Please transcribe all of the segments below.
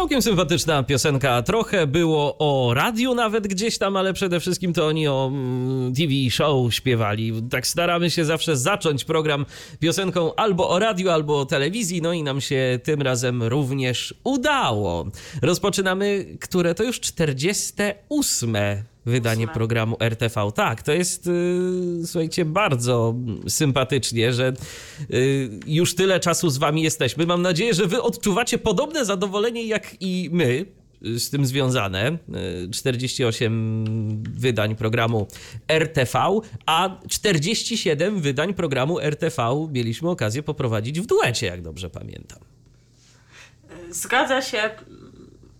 Całkiem sympatyczna piosenka. Trochę było o radiu nawet gdzieś tam, ale przede wszystkim to oni o mm, TV show śpiewali. Tak staramy się zawsze zacząć program piosenką albo o radiu, albo o telewizji, no i nam się tym razem również udało. Rozpoczynamy, które to już 48 wydanie Ósme. programu RTV. Tak, to jest, yy, słuchajcie, bardzo sympatycznie, że yy, już tyle czasu z wami jesteśmy. Mam nadzieję, że wy odczuwacie podobne zadowolenie jak i my y, z tym związane. Yy, 48 wydań programu RTV, a 47 wydań programu RTV mieliśmy okazję poprowadzić w duecie, jak dobrze pamiętam. Zgadza się.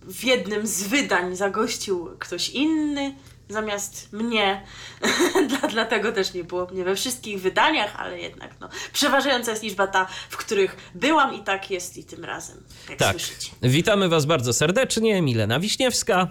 W jednym z wydań zagościł ktoś inny zamiast mnie. Dla- Dlatego też nie było mnie we wszystkich wydaniach, ale jednak no, przeważająca jest liczba ta, w których byłam i tak jest i tym razem, jak Tak. słyszycie. Witamy was bardzo serdecznie. Milena Wiśniewska.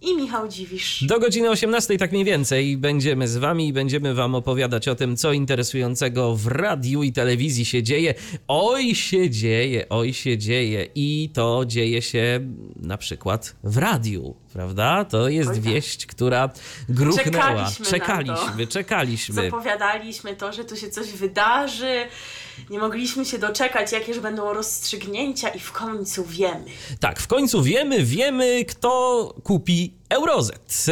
I Michał Dziwisz. Do godziny 18 tak mniej więcej będziemy z wami i będziemy wam opowiadać o tym, co interesującego w radiu i telewizji się dzieje. Oj się dzieje, oj się dzieje i to dzieje się na przykład w radiu, prawda? To jest Oj tak. wieść, która gruchnęła. Czekaliśmy na to. czekaliśmy, czekaliśmy. Zapowiadaliśmy to, że tu się coś wydarzy. Nie mogliśmy się doczekać, jakież będą rozstrzygnięcia i w końcu wiemy. Tak, w końcu wiemy, wiemy, kto kupi Eurozet.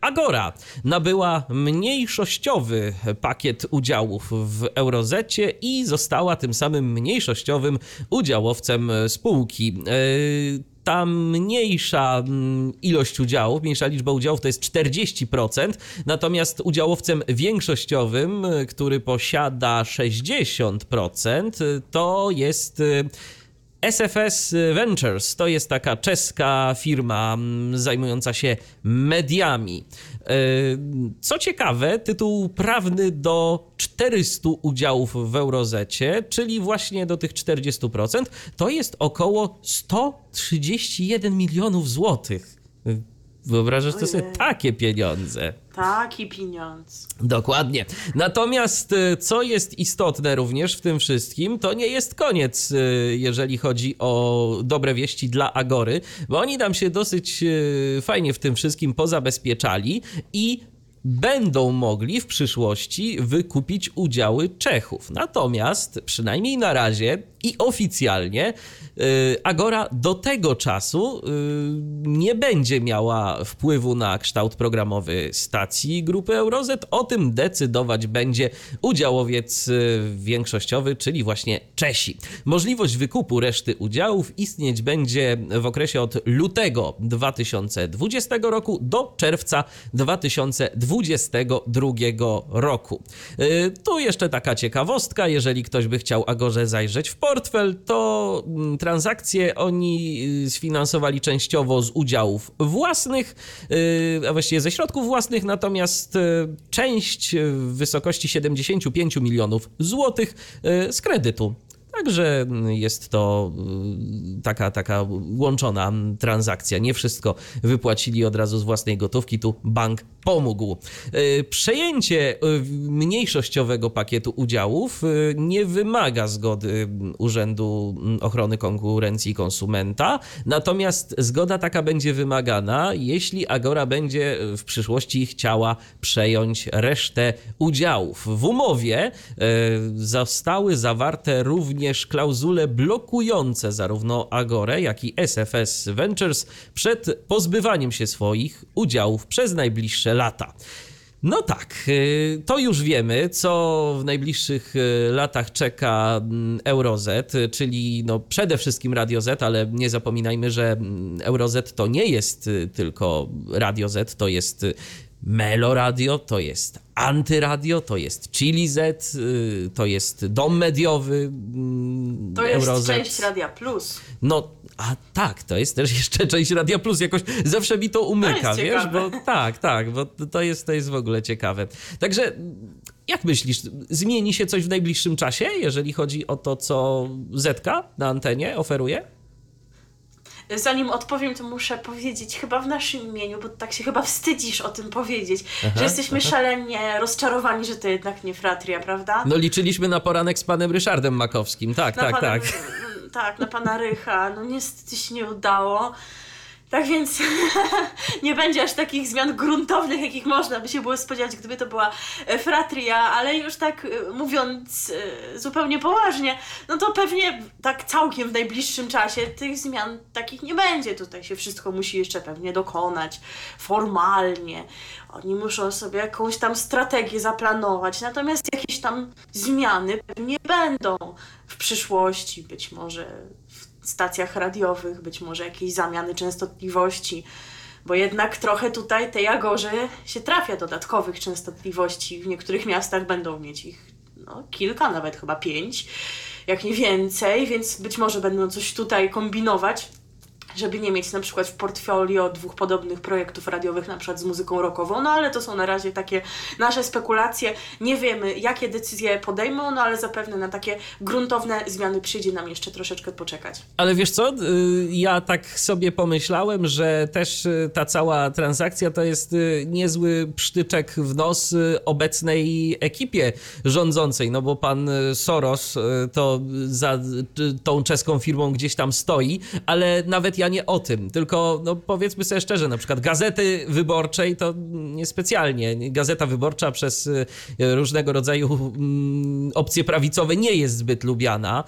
Agora nabyła mniejszościowy pakiet udziałów w Eurozecie i została tym samym mniejszościowym udziałowcem spółki. Ta mniejsza mm, ilość udziałów, mniejsza liczba udziałów to jest 40%, natomiast udziałowcem większościowym, e, który posiada 60%, e, to jest e, SFS Ventures to jest taka czeska firma mm, zajmująca się mediami. Yy, Co ciekawe, tytuł prawny do 400 udziałów w Eurozecie, czyli właśnie do tych 40%, to jest około 131 milionów złotych. Wyobrażasz to sobie takie pieniądze. Taki pieniądz. Dokładnie. Natomiast y, co jest istotne również w tym wszystkim, to nie jest koniec, y, jeżeli chodzi o dobre wieści dla Agory, bo oni nam się dosyć y, fajnie w tym wszystkim pozabezpieczali i będą mogli w przyszłości wykupić udziały Czechów. Natomiast przynajmniej na razie i oficjalnie y, Agora do tego czasu y, nie będzie miała wpływu na kształt programowy stacji grupy Eurozet. O tym decydować będzie udziałowiec y, większościowy, czyli właśnie Czesi. Możliwość wykupu reszty udziałów istnieć będzie w okresie od lutego 2020 roku do czerwca 2022 roku. Tu jeszcze taka ciekawostka, jeżeli ktoś by chciał Agorze zajrzeć w portfel, to mm, transakcje oni y, sfinansowali częściowo z udziałów własnych, y, a właściwie ze środków własnych, natomiast y, część w wysokości 75 milionów złotych z kredytu. Także jest to y, taka, taka łączona transakcja. Nie wszystko wypłacili od razu z własnej gotówki, tu bank pomógł. Y, Przejęcie y, mniejszościowego pakietu udziałów nie wymaga zgody Urzędu Ochrony Konkurencji i Konsumenta, natomiast zgoda taka będzie wymagana, jeśli Agora będzie w przyszłości chciała przejąć resztę udziałów. W umowie zostały zawarte również klauzule blokujące zarówno Agorę, jak i SFS Ventures przed pozbywaniem się swoich udziałów przez najbliższe lata. No tak, y, to już wiemy, co w najbliższych y, latach czeka mm, Eurozet, czyli no przede wszystkim Radio Z, ale nie zapominajmy, że mm, Eurozet to nie jest y, tylko Radio Z, to jest y, Melo Radio, to jest Antyradio, to jest Chili Z, y, to jest Dom Mediowy mm, To jest Eurozet. część Radia Plus. No, A tak, to jest też jeszcze część Radia Plus. Jakoś zawsze mi to umyka, jest wiesz? Bo tak, tak, bo to jest, to jest w ogóle ciekawe. Także jak myślisz, zmieni się coś w najbliższym czasie, jeżeli chodzi o to, co Zetka na antenie oferuje? Zanim odpowiem, to muszę powiedzieć chyba w naszym imieniu, bo tak się chyba wstydzisz o tym powiedzieć, że jesteśmy szalenie rozczarowani, że to jednak nie fratria, prawda? No liczyliśmy na poranek z panem Ryszardem Makowskim. Tak, na tak, pana, tak. Tak, na pana Rycha. No niestety się nie udało. Tak więc nie będzie aż takich zmian gruntownych, jakich można by się było spodziewać, gdyby to była e, fratria, ale już tak e, mówiąc e, zupełnie poważnie, no to pewnie tak całkiem w najbliższym czasie tych zmian takich nie będzie. Tutaj się wszystko musi jeszcze pewnie dokonać formalnie. Oni muszą sobie jakąś tam strategię zaplanować, natomiast jakieś tam zmiany pewnie będą w przyszłości, być może stacjach radiowych, być może jakieś zamiany częstotliwości, bo jednak trochę tutaj tej Agorze się trafia dodatkowych częstotliwości. W niektórych miastach będą mieć ich no, kilka, nawet chyba pięć, jak nie więcej, więc być może będą coś tutaj kombinować żeby nie mieć na przykład w portfolio dwóch podobnych projektów radiowych, na przykład z muzyką rockową, no ale to są na razie takie nasze spekulacje. Nie wiemy, jakie decyzje podejmą, no ale zapewne na takie gruntowne zmiany przyjdzie nam jeszcze troszeczkę poczekać. Ale wiesz co, y, ja tak sobie pomyślałem, że też y, ta cała transakcja to jest y, niezły psztyczek w nos obecnej ekipie rządzącej, no bo pan Soros to za tą czeską firmą gdzieś tam stoi, ale nawet ja nie o tym, tylko no powiedzmy sobie szczerze, na przykład Gazety Wyborczej to niespecjalnie. Gazeta Wyborcza przez y, różnego rodzaju mm, opcje prawicowe nie jest zbyt lubiana,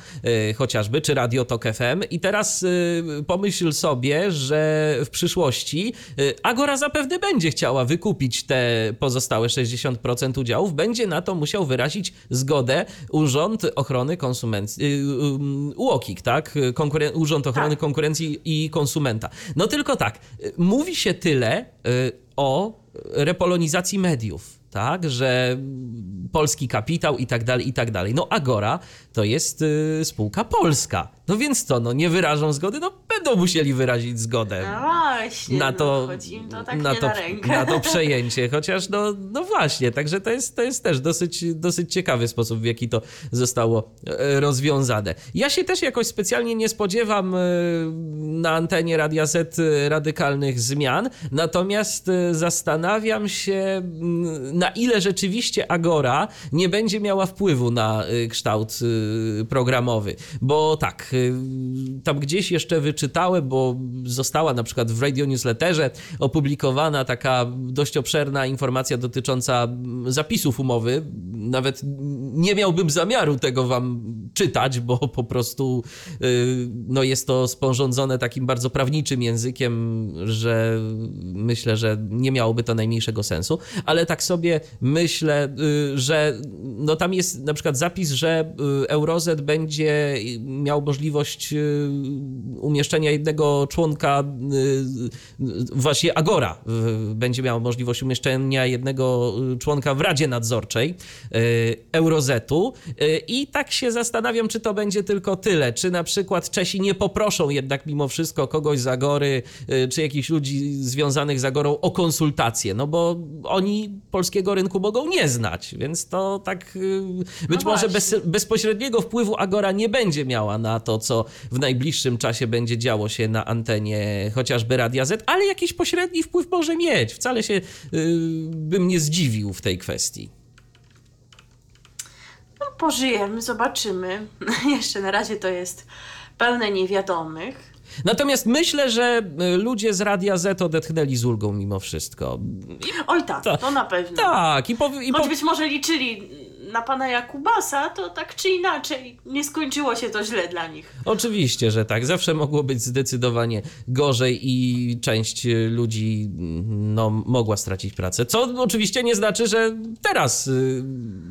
y, chociażby, czy Radio Tok FM. I teraz y, pomyśl sobie, że w przyszłości Agora zapewne będzie chciała wykupić te pozostałe 60% udziałów, będzie na to musiał wyrazić zgodę Urząd Ochrony Konsumencji, y, UOKiK, tak? Konkuren- Urząd Ochrony Tak. Konkurencji i Konsumenta. No tylko tak, y, mówi się tyle y, o repolonizacji mediów, tak, że polski kapitał i tak dalej, i tak dalej. No Agora to jest y, spółka polska. No więc co, no nie wyrażą zgody, no będą musieli wyrazić zgodę No właśnie, na to, no, chodzi im to tak na, to na na to przejęcie, chociaż no, no właśnie, także to jest, to jest też dosyć, dosyć ciekawy sposób, w jaki to zostało e, rozwiązane. Ja się też jakoś specjalnie nie spodziewam e, na antenie Radia Z e, radykalnych zmian, natomiast zastanawiam się, mm, na ile rzeczywiście Agora nie będzie miała wpływu na kształt programowy, bo tak, tam gdzieś jeszcze wyczytałem, bo została na przykład w Radio Newsletterze opublikowana taka dość obszerna informacja dotycząca zapisów umowy. Nawet nie miałbym zamiaru tego wam czytać, bo po prostu y, no jest to sporządzone takim bardzo prawniczym językiem, że myślę, że nie miałoby to najmniejszego sensu, ale tak sobie myślę, y, że no tam jest na przykład zapis, że y, Eurozet będzie miał możliwość y, umieszczenia jednego członka, y, y, właśnie Agora y, będzie miał możliwość umieszczenia jednego członka w Radzie Nadzorczej Eurozetu. I tak się zastanawiam, czy to będzie tylko tyle, czy na przykład Czesi nie poproszą jednak mimo wszystko kogoś z Agory, czy jakichś ludzi związanych z Agorą o konsultacje, no bo oni polskiego rynku mogą nie znać, więc to tak y, być No może bez, bezpośredniego wpływu Agora nie będzie miała na to, co w najbliższym czasie będzie działo się na antenie chociażby Radia Z, ale jakiś pośredni wpływ może mieć. Wcale się y, bym nie zdziwił w tej kwestii. No, pożyjemy, zobaczymy. Jeszcze na razie to jest pełne niewiadomych. Natomiast myślę, że y, ludzie z Radia Z odetchnęli z ulgą mimo wszystko. Oj tak, Ta- to na pewno. Tak, i, powi- i Choć powi- być może liczyli na pana Jakubasa, to tak czy inaczej nie skończyło się to źle dla nich. Oczywiście, że tak. Zawsze mogło być zdecydowanie gorzej i część ludzi no, mogła stracić pracę. Co oczywiście nie znaczy, że teraz y,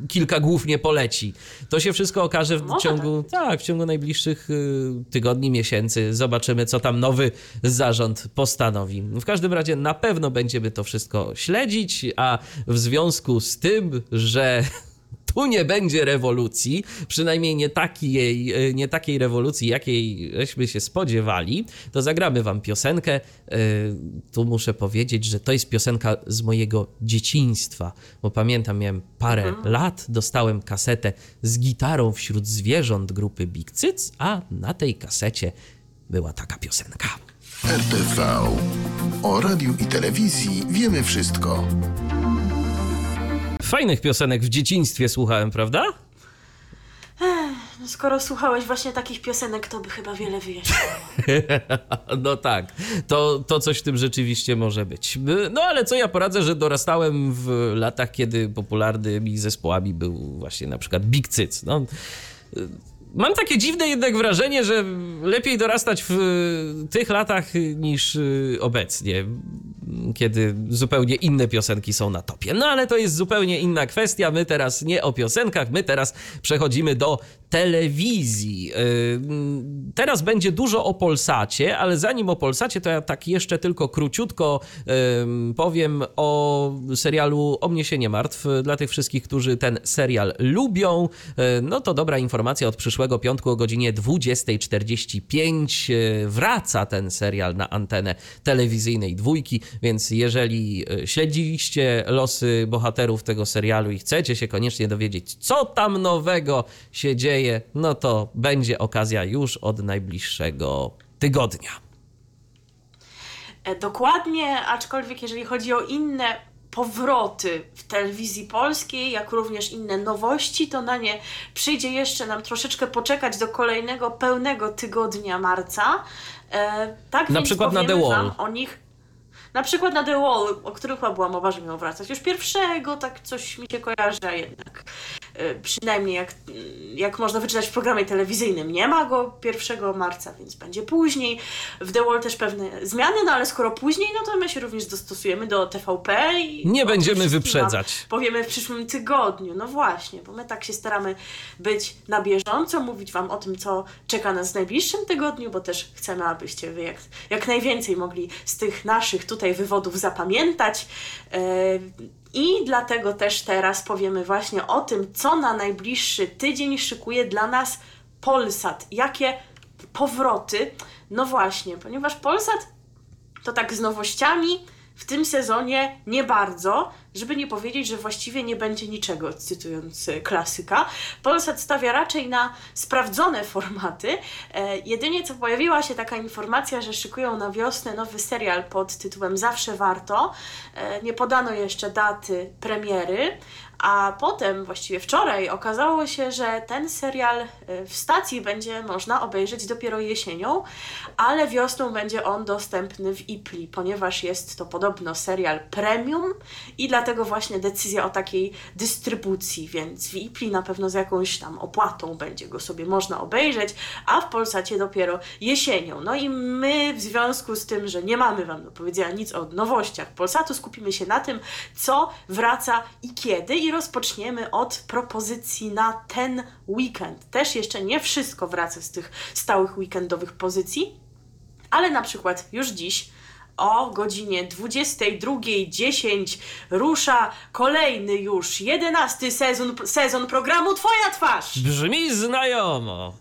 kilka głów nie poleci. To się wszystko okaże w Może ciągu, tak. w ciągu najbliższych y, tygodni, miesięcy. Zobaczymy, co tam nowy zarząd postanowi. W każdym razie na pewno będziemy to wszystko śledzić, a w związku z tym, że tu nie będzie rewolucji, przynajmniej nie takiej, e, nie takiej rewolucji, jakieśmy się spodziewali, to zagramy wam piosenkę. E, tu muszę powiedzieć, że to jest piosenka z mojego dzieciństwa, bo pamiętam, miałem parę mhm. lat, dostałem kasetę z gitarą wśród zwierząt grupy Big Cyc, a na tej kasecie była taka piosenka. RTV. O radiu i telewizji wiemy wszystko. Fajnych piosenek w dzieciństwie słuchałem, prawda? No skoro słuchałeś właśnie takich piosenek, to by chyba wiele wyjaśniło. no tak, to, to coś w tym rzeczywiście może być. No ale co ja poradzę, że dorastałem w latach, kiedy popularnymi zespołami był właśnie na przykład Big Cyc. No, Mam takie dziwne jednak wrażenie, że lepiej dorastać w tych latach niż y, obecnie, kiedy zupełnie inne piosenki są na topie. No ale to jest zupełnie inna kwestia. My teraz nie o piosenkach, my teraz przechodzimy do telewizji. Y, teraz będzie dużo o Polsacie, ale zanim o Polsacie, to ja tak jeszcze tylko króciutko powiem o serialu O mnie się nie martw. Dla tych wszystkich, którzy ten serial lubią, y, no to dobra informacja od przyszłego przyszłego piątku o godzinie 20.45 e, wraca ten serial na antenę telewizyjnej dwójki, więc jeżeli e, śledziliście losy bohaterów tego serialu i chcecie się koniecznie dowiedzieć, co tam nowego się dzieje, no to będzie okazja już od najbliższego tygodnia. E, dokładnie, aczkolwiek jeżeli chodzi o inne powroty w telewizji polskiej, jak również inne nowości, to na nie przyjdzie jeszcze nam troszeczkę poczekać do kolejnego pełnego tygodnia marca. E, tak na przykład na The Wall. o nich na przykład na The Wall, o których chyba była mowa, że miał wracać już pierwszego, tak coś mi się kojarzy, a jednak y, przynajmniej jak, jak można wyczytać w programie telewizyjnym, nie ma go 1 marca, więc będzie później. W The Wall też pewne zmiany, no ale skoro później, no to my się również dostosujemy do TVP i... Nie będziemy wyprzedzać. Powiemy w przyszłym tygodniu, no właśnie, bo my tak się staramy być na bieżąco, mówić Wam o tym, co czeka nas w najbliższym tygodniu, bo też chcemy, abyście Wy jak, jak najwięcej mogli z tych naszych tutaj tutaj wywodów zapamiętać. E, I dlatego też teraz powiemy właśnie o tym, co na najbliższy tydzień szykuje dla nas Polsat. Jakie powroty? No właśnie, ponieważ Polsat to tak z nowościami w tym sezonie nie bardzo, żeby nie powiedzieć, że właściwie nie będzie niczego, cytując e, klasyka. Polsat stawia raczej na sprawdzone formaty. E, jedynie co pojawiła się taka informacja, że szykują na wiosnę nowy serial pod tytułem Zawsze Warto. E, nie podano jeszcze daty premiery, a potem, właściwie wczoraj, okazało się, że ten serial y, w stacji będzie można obejrzeć dopiero jesienią, ale wiosną będzie on dostępny w IPLI, ponieważ jest to podobno serial premium i dlatego właśnie decyzja o takiej dystrybucji, więc w IPLI na pewno z jakąś tam opłatą będzie go sobie można obejrzeć, a w Polsacie dopiero jesienią. No i my w związku z tym, że nie mamy Wam do powiedzenia nic o nowościach Polsatu, skupimy się na tym, co wraca i kiedy i rozpoczniemy od propozycji na ten weekend. Też jeszcze nie wszystko wraca z tych stałych weekendowych pozycji, ale na przykład już dziś o godzinie 22.10 rusza kolejny już jedenasty sezon, sezon programu Twoja twarz. Brzmi znajomo.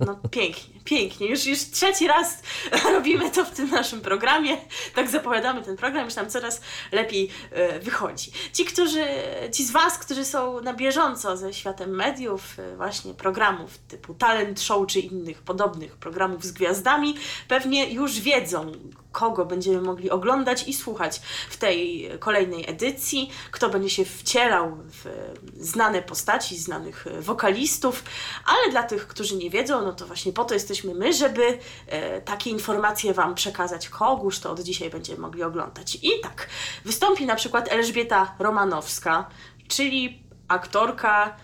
No pięknie, pięknie. Już, już trzeci raz robimy to w tym naszym programie. Tak zapowiadamy ten program, już nam coraz lepiej e, wychodzi. Ci, którzy, ci z Was, którzy są na bieżąco ze światem mediów, e, właśnie programów typu talent show czy innych podobnych programów z gwiazdami, pewnie już wiedzą, kogo będziemy mogli oglądać i słuchać w tej kolejnej edycji, kto będzie się wcielał w znane postaci, znanych wokalistów, ale dla tych, którzy nie wiedzą, no to właśnie po to jesteśmy my, żeby e, takie informacje Wam przekazać, kogóż to od dzisiaj będziemy mogli oglądać. I tak, wystąpi na przykład Elżbieta Romanowska, czyli aktorka,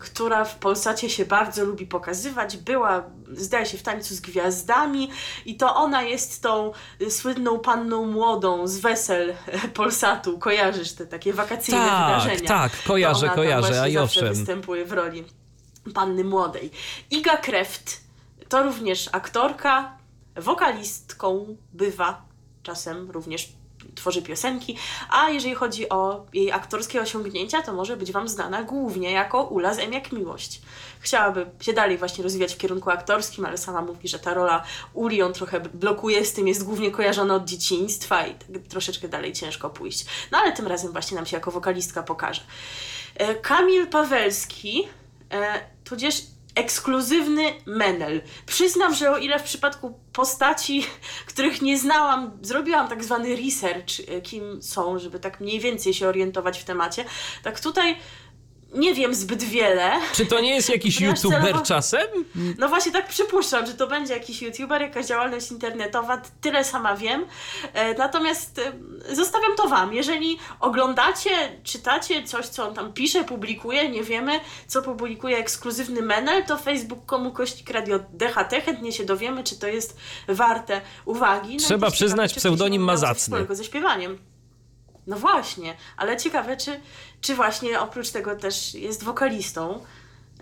która w Polsacie się bardzo lubi pokazywać. Była, zdaje się, w tańcu z gwiazdami i to ona jest tą słynną panną młodą z wesel Polsatu. Kojarzysz te takie wakacyjne tak, wydarzenia? Tak, kojarzę, kojarzę, a i owszem. występuje w roli panny młodej. Iga Kreft to również aktorka, wokalistką bywa czasem również tworzy piosenki, a jeżeli chodzi o jej aktorskie osiągnięcia, to może być Wam znana głównie jako Ula z M jak Miłość. Chciałaby się dalej właśnie rozwijać w kierunku aktorskim, ale sama mówi, że ta rola Uli ją trochę blokuje, z tym jest głównie kojarzona od dzieciństwa i tak troszeczkę dalej ciężko pójść. No ale tym razem właśnie nam się jako wokalistka pokaże. E, Kamil Pawelski, e, tudzież ekskluzywny menel. Przyznam, że o ile w przypadku postaci, których nie znałam, zrobiłam tak zwany research, e, kim są, żeby tak mniej więcej się orientować w temacie, tak tutaj nie wiem zbyt wiele. Czy to nie jest jakiś Ponieważ youtuber celowo- czasem? No właśnie tak przypuszczam, że to będzie jakiś youtuber, jakaś działalność internetowa, tyle sama wiem. E, natomiast e, zostawiam to Wam. Jeżeli oglądacie, czytacie coś, co on tam pisze, publikuje, nie wiemy, co publikuje ekskluzywny menel, to facebook.com kośnik radio DHT, chętnie się dowiemy, czy to jest warte uwagi. No Trzeba przyznać, ciekawe, pseudonim ma zacny. ze śpiewaniem. No właśnie, ale ciekawe, czy, czy właśnie oprócz tego też jest wokalistą.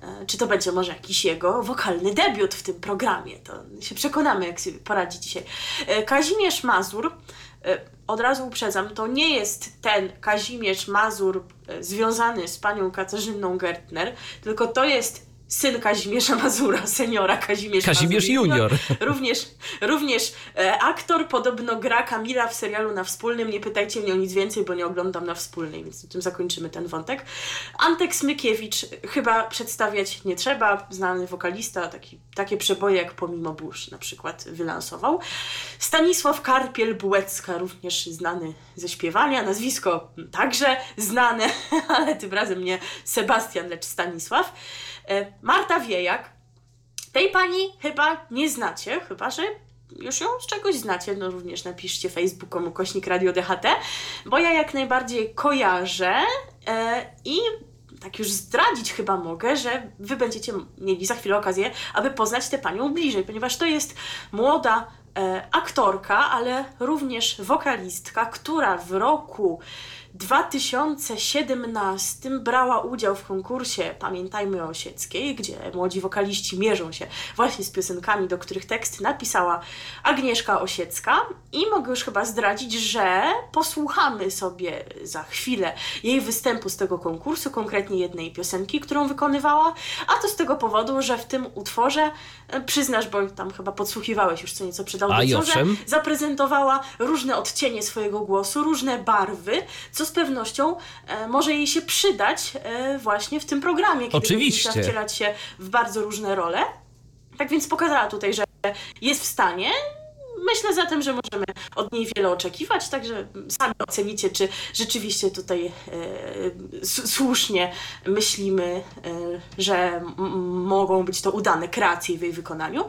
E, Czy to będzie może jakiś jego wokalny debiut w tym programie? To się przekonamy, jak sobie poradzi dzisiaj. E, Kazimierz Mazur, e, od razu uprzedzam, to nie jest ten Kazimierz Mazur związany z panią Katarzyną Gertner, tylko to jest syn Kazimierza Mazura, seniora Kazimierz Kazimierz Mazur. Junior. Również, również e, aktor podobno gra Kamila w serialu na wspólnym. Nie pytajcie mnie o nic więcej, bo nie oglądam na wspólnej, więc tym zakończymy ten wątek. Antek Smykiewicz chyba przedstawiać nie trzeba. Znany wokalista, taki, takie przeboje jak Pomimo Burz na przykład wylansował. Stanisław Karpiel-Bułecka, również znany ze śpiewania. Nazwisko także znane, ale tym razem nie Sebastian, lecz Stanisław. E, Marta Wiejak, tej pani chyba nie znacie, chyba że już ją z czegoś znacie, no również napiszcie facebookom kośnik Radio DHT, bo ja jak najbardziej kojarzę e, i tak już zdradzić chyba mogę, że wy będziecie mieli za chwilę okazję, aby poznać tę panią bliżej, ponieważ to jest młoda e, aktorka, ale również wokalistka, która w roku 2017 brała udział w konkursie Pamiętajmy o Osieckiej, gdzie młodzi wokaliści mierzą się właśnie z piosenkami, do których teksty napisała Agnieszka Osiecka. I mogę już chyba zdradzić, że posłuchamy sobie za chwilę jej występu z tego konkursu, konkretnie jednej piosenki, którą wykonywała, a to z tego powodu, że w tym utworze, przyznasz, bo tam chyba podsłuchiwałeś już co nieco przed audycją, że zaprezentowała różne odcienie swojego głosu, różne barwy, co z pewnością e, może jej się przydać e, właśnie w tym programie, kiedy Oczywiście. wcielać się w bardzo różne role. Tak więc pokazała tutaj, że jest w stanie. Myślę zatem, że możemy od niej wiele oczekiwać, także sami ocenicie, czy rzeczywiście tutaj e, słusznie myślimy, e, że mogą być to udane kreacje w jej wykonaniu.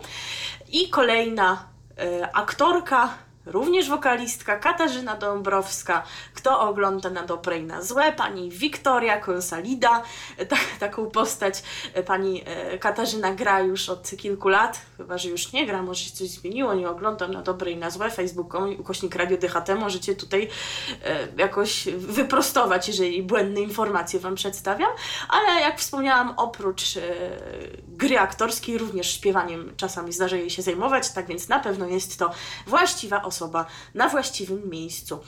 I kolejna e, aktorka, również wokalistka Katarzyna Dąbrowska. Kto ogląda na dobre i na złe? Pani Wiktoria Konsalida. Tak, taką postać e, pani e, Katarzyna gra już od kilku lat, chyba że już nie gra, może się coś zmieniło, nie oglądam na dobre i na złe. Facebook.com ukośnik Radio DHT możecie tutaj e, jakoś wyprostować, jeżeli błędne informacje Wam przedstawiam. Ale jak wspomniałam, oprócz gry aktorskiej, również śpiewaniem czasami zdarza jej się zajmować, tak więc na pewno jest to właściwa osoba na właściwym miejscu.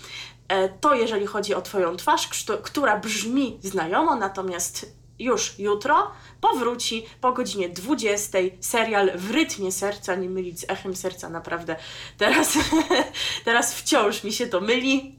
E, To jeżeli chodzi o Twoją twarz, która brzmi znajomo, natomiast już jutro powróci po godzinie 20 serial w rytmie serca, nie mylić z echem serca, naprawdę teraz, teraz wciąż mi się to myli.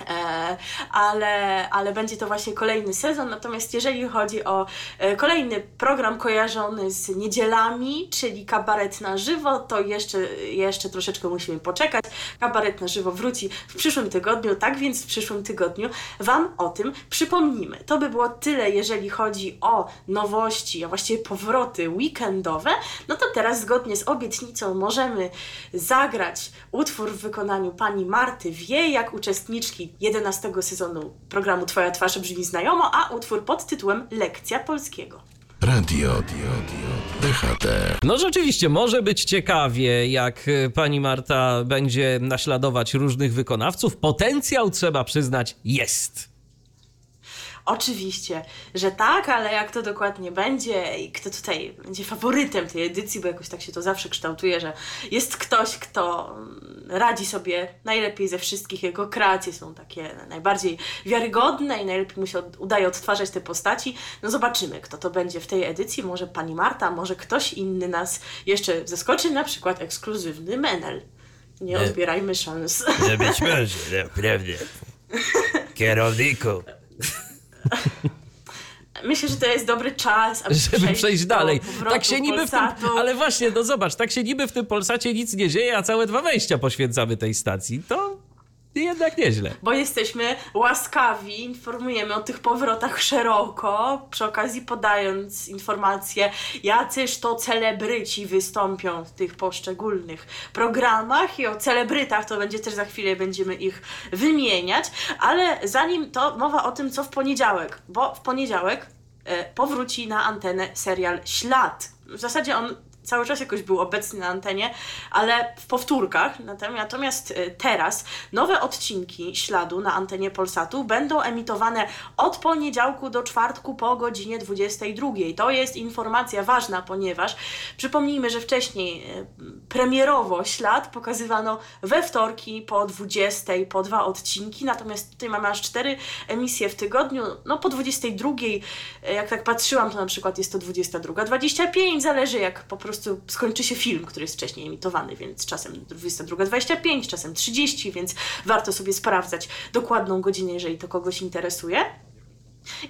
E, ale, ale będzie to właśnie kolejny sezon. Natomiast jeżeli chodzi o e, kolejny program kojarzony z niedzielami, czyli kabaret na żywo, to jeszcze, jeszcze troszeczkę musimy poczekać. Kabaret na żywo wróci w przyszłym tygodniu, tak więc w przyszłym tygodniu Wam o tym przypomnimy. To by było tyle, jeżeli chodzi o nowości, a właściwie powroty weekendowe. No to teraz zgodnie z obietnicą możemy zagrać utwór w wykonaniu pani Marty Wiejak, uczestniczki 11 sezonu programu Twoja twarz brzmi znajomo, a utwór pod tytułem Lekcja Polskiego. Radio, radio, DHT. No rzeczywiście, może być ciekawie, jak y, pani Marta będzie naśladować różnych wykonawców. Potencjał, trzeba przyznać, jest. Oczywiście, że tak, ale jak to dokładnie będzie i kto tutaj będzie faworytem tej edycji, bo jakoś tak się to zawsze kształtuje, że jest ktoś, kto mm, radzi sobie najlepiej ze wszystkich, jego kreacje są takie najbardziej wiarygodne i najlepiej mu się od, udaje odtwarzać te postaci. No zobaczymy, kto to będzie w tej edycji. Może pani Marta, może ktoś inny nas jeszcze zaskoczy, na przykład ekskluzywny Menel. Nie odbierajmy szans. Być może, naprawdę. Kierowniku. Myślę, że to jest dobry czas, aby Żeby przejść do dalej. Tak się niby w tym, ale właśnie, no zobacz, tak się niby w tym Polsacie nic nie dzieje, a całe dwa wejścia poświęcamy tej stacji. To jednak nieźle. Bo jesteśmy łaskawi, informujemy o tych powrotach szeroko, przy okazji podając informacje, jacyż to celebryci wystąpią w tych poszczególnych programach i o celebrytach to będzie też za chwilę, będziemy ich wymieniać, ale zanim to mowa o tym, co w poniedziałek, bo w poniedziałek e, powróci na antenę serial Ślad. W zasadzie on cały czas jakoś był obecny na antenie, ale w powtórkach. Natomiast e, teraz nowe odcinki śladu na antenie Polsatu będą emitowane od poniedziałku do czwartku po godzinie 22. To jest informacja ważna, ponieważ przypomnijmy, że wcześniej e, premierowo ślad pokazywano we wtorki po 20, po dwa odcinki, natomiast tutaj mamy aż cztery emisje w tygodniu. No po 22, e, jak tak patrzyłam, to na przykład jest to 22, 25, zależy jak po prostu skończy się film, który jest wcześniej emitowany, więc czasem 22.25, czasem 30, więc warto sobie sprawdzać dokładną godzinę, jeżeli to kogoś interesuje.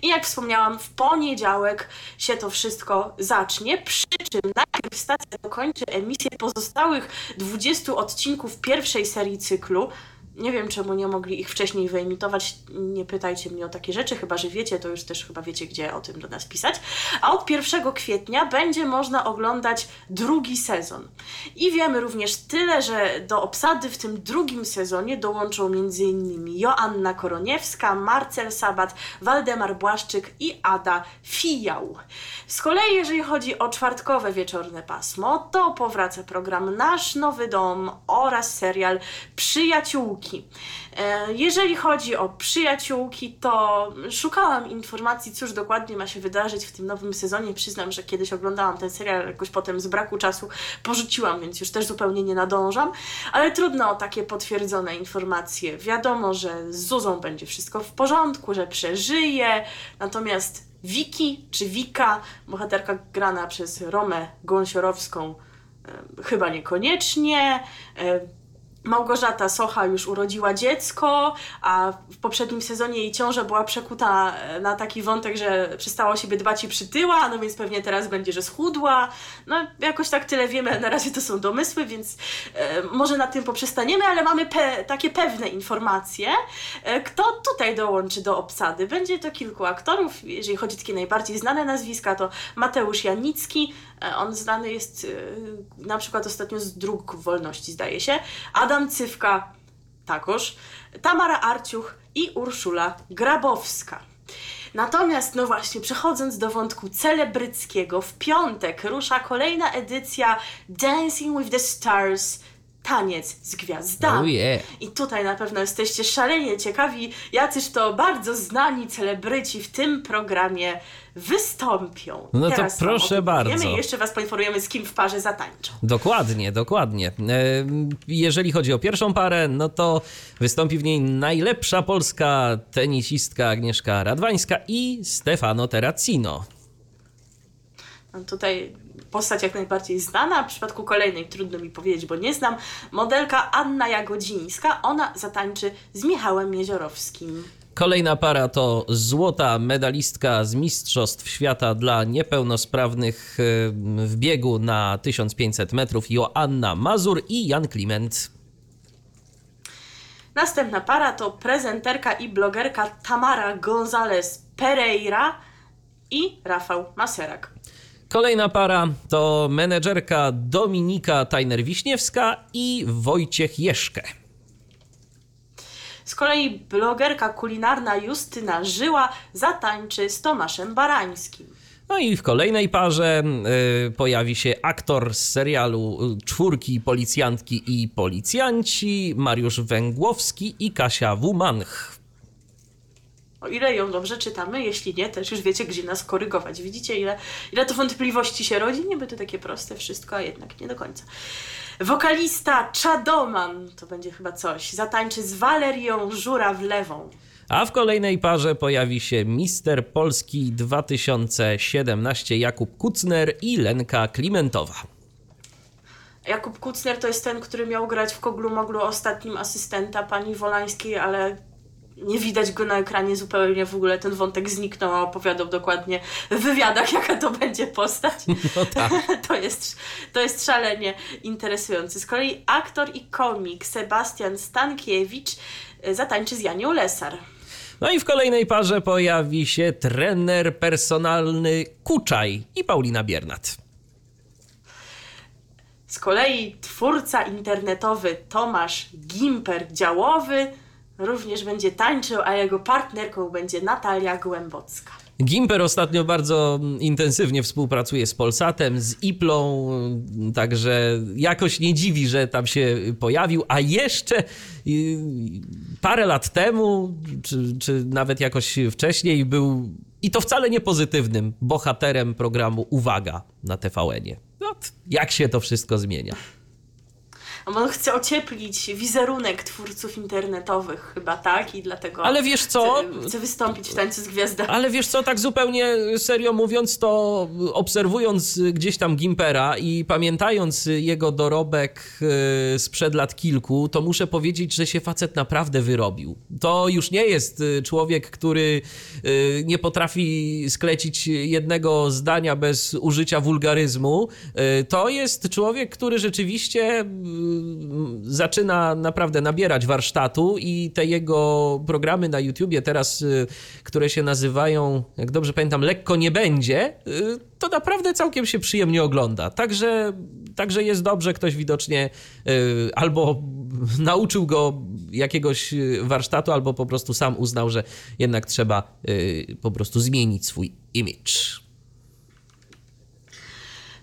I jak wspomniałam, w poniedziałek się to wszystko zacznie, przy czym najpierw stacja dokończy emisję pozostałych 20 odcinków pierwszej serii cyklu. Nie wiem, czemu nie mogli ich wcześniej wyemitować. Nie pytajcie mnie o takie rzeczy, chyba że wiecie, to już też chyba wiecie, gdzie o tym do nas pisać. A od 1 kwietnia będzie można oglądać drugi sezon. I wiemy również tyle, że do obsady w tym drugim sezonie dołączą m.in. Joanna Koroniewska, Marcel Sabat, Waldemar Błaszczyk i Ada Fijał. Z kolei, jeżeli chodzi o czwartkowe wieczorne pasmo, to powraca program Nasz Nowy Dom oraz serial Przyjaciółki. E, Jeżeli chodzi o przyjaciółki, to szukałam informacji, cóż dokładnie ma się wydarzyć w tym nowym sezonie. Przyznam, że kiedyś oglądałam ten serial, jakoś potem z braku czasu porzuciłam, więc już też zupełnie nie nadążam. Ale trudno o takie potwierdzone informacje. Wiadomo, że z Zuzą będzie wszystko w porządku, że przeżyje, natomiast Wiki czy Wika, bohaterka grana przez Romę Gąsiorowską, e, chyba niekoniecznie. Małgorzata Socha już urodziła dziecko, a w poprzednim sezonie jej ciąża była przekuta e, na taki wątek, że przestała o siebie dbać i przytyła, no więc pewnie teraz będzie, że schudła. No jakoś tak tyle wiemy, na razie to są domysły, więc e, może na tym poprzestaniemy, ale mamy pe- takie pewne informacje. E, kto tutaj dołączy do obsady? Będzie to kilku aktorów, jeżeli chodzi o takie najbardziej znane nazwiska, to Mateusz Janicki, e, on znany jest e, na przykład ostatnio z Dróg Wolności, zdaje się. Adam Cywka, takoż. Tamara Arciuch i Urszula Grabowska. Natomiast, no właśnie, przechodząc do wątku celebryckiego, w piątek rusza kolejna edycja Dancing with the Stars. Taniec z gwiazdami. Oh yeah. I tutaj na pewno jesteście szalenie ciekawi, jacyż to bardzo znani celebryci w tym programie wystąpią. No to Teraz wam proszę bardzo. I jeszcze Was poinformujemy, z kim w parze zatańczą. Dokładnie, dokładnie. E, Jeżeli chodzi o pierwszą parę, no to wystąpi w niej najlepsza polska tenisistka Agnieszka Radwańska i Stefano Terracino. Mam tutaj postać jak najbardziej znana, w przypadku kolejnej trudno mi powiedzieć, bo nie znam. Modelka Anna Jagodzińska, ona zatańczy z Michałem Jeziorowskim. Kolejna para to złota medalistka z Mistrzostw Świata dla niepełnosprawnych w biegu na 1500 metrów Joanna Mazur i Jan Kliment. Następna para to prezenterka i blogerka Tamara González Pereira i Rafał Maserak. Kolejna para to menedżerka Dominika Tajner-Wiśniewska i Wojciech Jeszkę. Z kolei blogerka kulinarna Justyna Żyła zatańczy z Tomaszem Barańskim. No i w kolejnej parze y, pojawi się aktor z serialu y, Czwórki, Policjantki i Policjanci, Mariusz Węgłowski i Kasia Wumanch. O ile ją dobrze czytamy, jeśli nie, też już wiecie, gdzie nas korygować. Widzicie, ile, ile to wątpliwości się rodzi? Niby to takie proste wszystko, a jednak nie do końca. Wokalista Czadoman, to będzie chyba coś, zatańczy z Walerią Żurawlewą. A w kolejnej parze pojawi się Mister Polski 2017 Jakub Kucner i Lenka Klimentowa. Jakub Kucner to jest ten, który miał grać w Koglu Moglu ostatnim asystenta pani Wolańskiej, ale nie widać go na ekranie zupełnie w ogóle. Ten wątek zniknął, a opowiadał dokładnie w wywiadach, jaka to będzie postać. No tak. to, jest, to jest szalenie interesujące. Z kolei aktor i komik Sebastian Stankiewicz y, zatańczy z Janią Lesar. No i w kolejnej parze pojawi się trener personalny Kuczaj i Paulina Biernat. Z kolei twórca internetowy Tomasz Gimper Działowy również będzie tańczył, a jego partnerką będzie Natalia Głębocka. Gimper ostatnio bardzo intensywnie współpracuje z Polsatem, z Iplą, także jakoś nie dziwi, że tam się pojawił, a jeszcze y, parę lat temu, czy, czy nawet jakoś wcześniej był, i to wcale nie pozytywnym, bohaterem programu Uwaga na TVN-ie. No, jak się to wszystko zmienia. On chce ocieplić wizerunek twórców internetowych, chyba tak, i dlatego. Ale wiesz co? Chce, chce wystąpić w tańcu z gwiazdami. Ale wiesz co, tak zupełnie serio mówiąc, to obserwując gdzieś tam Gimpera i pamiętając jego dorobek e, sprzed lat kilku, to muszę powiedzieć, że się facet naprawdę wyrobił. To już nie jest e, człowiek, który e, nie potrafi sklecić jednego zdania bez użycia wulgaryzmu. To jest człowiek, który rzeczywiście zaczyna naprawdę nabierać warsztatu i te jego programy na YouTubie teraz, y, które się nazywają, jak dobrze pamiętam, Lekko nie będzie, y, to naprawdę całkiem się przyjemnie ogląda. Także, także jest dobrze, ktoś widocznie y, albo nauczył go jakiegoś warsztatu, albo po prostu sam uznał, że jednak trzeba po prostu zmienić swój image.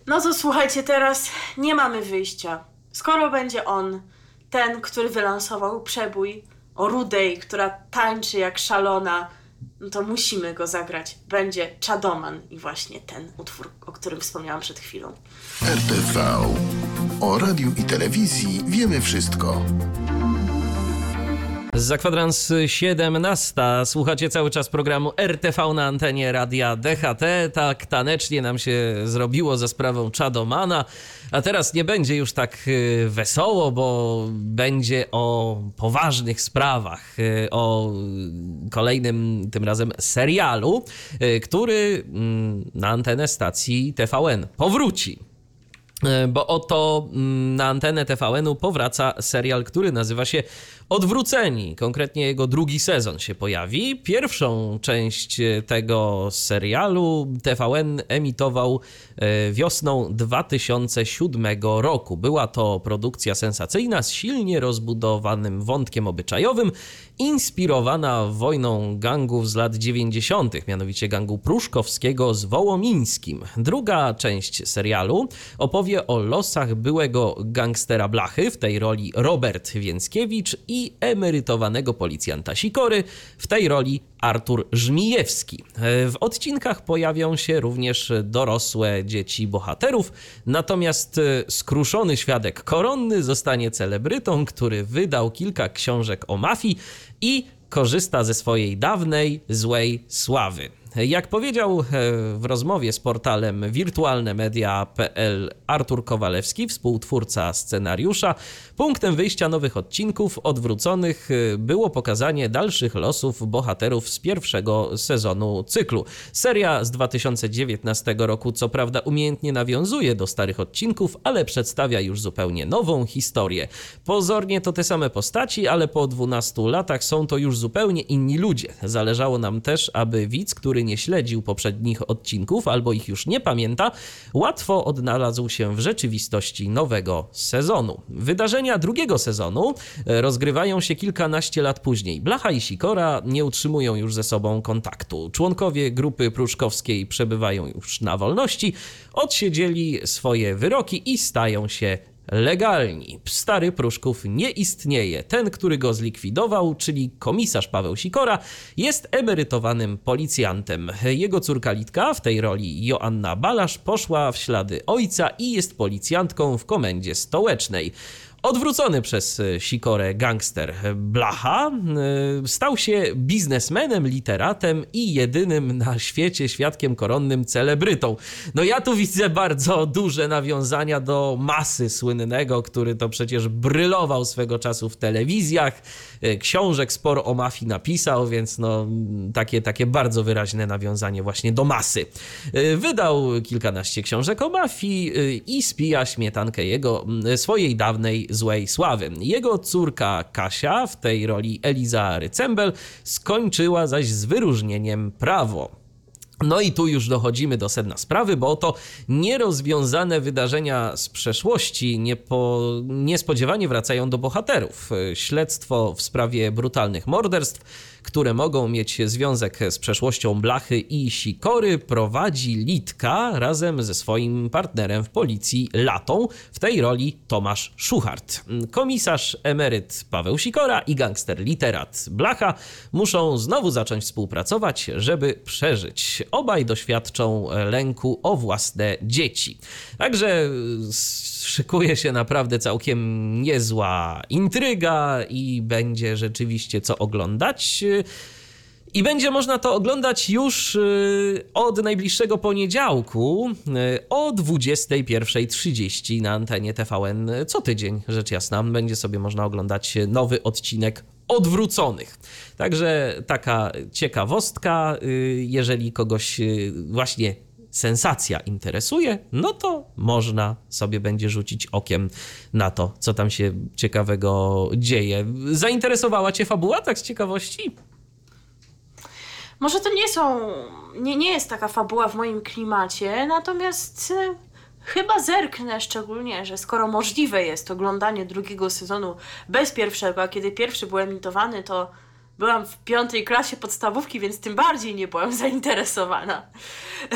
No to słuchajcie, teraz nie mamy wyjścia. Skoro będzie on, ten, który wylansował przebój o Rudej, która tańczy jak szalona, no to musimy go zagrać. Będzie Czadoman i właśnie ten utwór, o którym wspomniałam przed chwilą. RTV. O radiu i telewizji wiemy wszystko. Za kwadrans 17 słuchacie cały czas programu RTV na antenie radia DHT. Tak tanecznie nam się zrobiło za sprawą Chadomana. A teraz nie będzie już tak y, wesoło, bo będzie o poważnych sprawach, y, o kolejnym tym razem serialu, y, który mm, na antenę stacji TVN powróci. Bo oto mm, na antenę TVN-u powraca serial, który nazywa się Odwróceni. Konkretnie jego drugi sezon się pojawi. Pierwszą część tego serialu TVN emitował wiosną 2007 roku. Była to produkcja sensacyjna z silnie rozbudowanym wątkiem obyczajowym, inspirowana wojną gangów z lat 90., mianowicie gangu pruszkowskiego z Wołomińskim. Druga część serialu opowie o losach byłego gangstera Blachy, w tej roli Robert Więckiewicz emerytowanego policjanta Sikory, w tej roli Artur Żmijewski. W odcinkach pojawią się również dorosłe dzieci bohaterów, natomiast skruszony świadek koronny zostanie celebrytą, który wydał kilka książek o mafii i korzysta ze swojej dawnej, złej sławy. Jak powiedział e, w rozmowie z portalem wirtualnemedia.pl Artur Kowalewski, współtwórca scenariusza, punktem wyjścia nowych odcinków odwróconych e, było pokazanie dalszych losów bohaterów z pierwszego sezonu cyklu. Seria z 2019 roku co prawda umiejętnie nawiązuje do starych odcinków, ale przedstawia już zupełnie nową historię. Pozornie to te same postaci, ale po 12 latach są to już zupełnie inni ludzie. Zależało nam też, aby widz, który nie śledził poprzednich odcinków albo ich już nie pamięta, łatwo odnalazł się w rzeczywistości nowego sezonu. Wydarzenia drugiego sezonu e, rozgrywają się kilkanaście lat później. Blacha i Sikora nie utrzymują już ze sobą kontaktu. Członkowie grupy pruszkowskiej przebywają już na wolności, odsiedzieli swoje wyroki i stają się legalni. Stary Pruszków nie istnieje. Ten, który go zlikwidował, czyli komisarz Paweł Sikora, jest emerytowanym policjantem. Jego córka Litka, w tej roli Joanna Balasz, poszła w ślady ojca i jest policjantką w komendzie stołecznej. Odwrócony przez e, Sikorę gangster Blacha e, stał się biznesmenem, literatem i jedynym na świecie świadkiem koronnym celebrytą. No ja tu widzę bardzo duże nawiązania do masy słynnego, który to przecież brylował swego czasu w telewizjach. E, Książek sporo o mafii napisał, więc no takie, takie bardzo wyraźne nawiązanie właśnie do masy. Wydał kilkanaście książek o mafii i spija śmietankę jego swojej dawnej złej sławy. Jego córka Kasia, w tej roli Eliza Rycembel, skończyła zaś z wyróżnieniem prawo. No i tu już dochodzimy do sedna sprawy, bo oto nierozwiązane wydarzenia z przeszłości niepo, niespodziewanie wracają do bohaterów. Śledztwo w sprawie brutalnych morderstw które mogą mieć związek z przeszłością Blachy i Sikory, prowadzi Litka razem ze swoim partnerem w policji Latą, w tej roli Tomasz Szuchart. Komisarz emeryt Paweł Sikora i gangster literat Blacha muszą znowu zacząć współpracować, żeby przeżyć. Obaj doświadczą lęku o własne dzieci. Także szykuje się naprawdę całkiem niezła intryga i będzie rzeczywiście co oglądać. I będzie można to oglądać już y, od najbliższego poniedziałku y, o 21.30 na antenie TVN co tydzień, rzecz jasna. Będzie sobie można oglądać nowy odcinek odwróconych. Także taka ciekawostka, y, jeżeli kogoś właśnie sensacja interesuje, no to można sobie będzie rzucić okiem na to, co tam się ciekawego dzieje. Zainteresowała Cię fabuła tak z ciekawości? Może to nie są. Nie, nie jest taka fabuła w moim klimacie, natomiast e, chyba zerknę szczególnie, że skoro możliwe jest oglądanie drugiego sezonu bez pierwszego, a kiedy pierwszy był emitowany, to byłam w piątej klasie podstawówki, więc tym bardziej nie byłam zainteresowana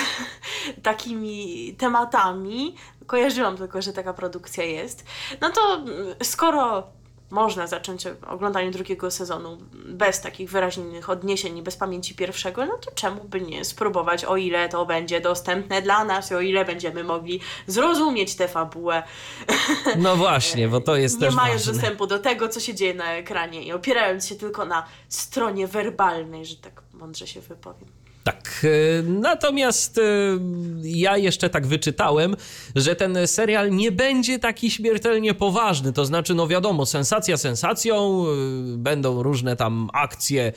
takimi tematami. Kojarzyłam tylko, że taka produkcja jest. No to mm, skoro można zacząć oglądanie drugiego sezonu bez takich wyraźnych odniesień, bez pamięci pierwszego, no to czemu by nie spróbować, o ile to będzie dostępne dla nas, o ile będziemy mogli zrozumieć tę fabułę. No właśnie, bo to jest Nie mając ważne. dostępu do tego, co się dzieje na ekranie i opierając się tylko na stronie werbalnej, że tak mądrze się wypowiem. Tak. e, Natomiast e, ja jeszcze tak wyczytałem, że ten serial nie będzie taki śmiertelnie poważny. To znaczy, no wiadomo, sensacja sensacją, e, będą różne tam akcje,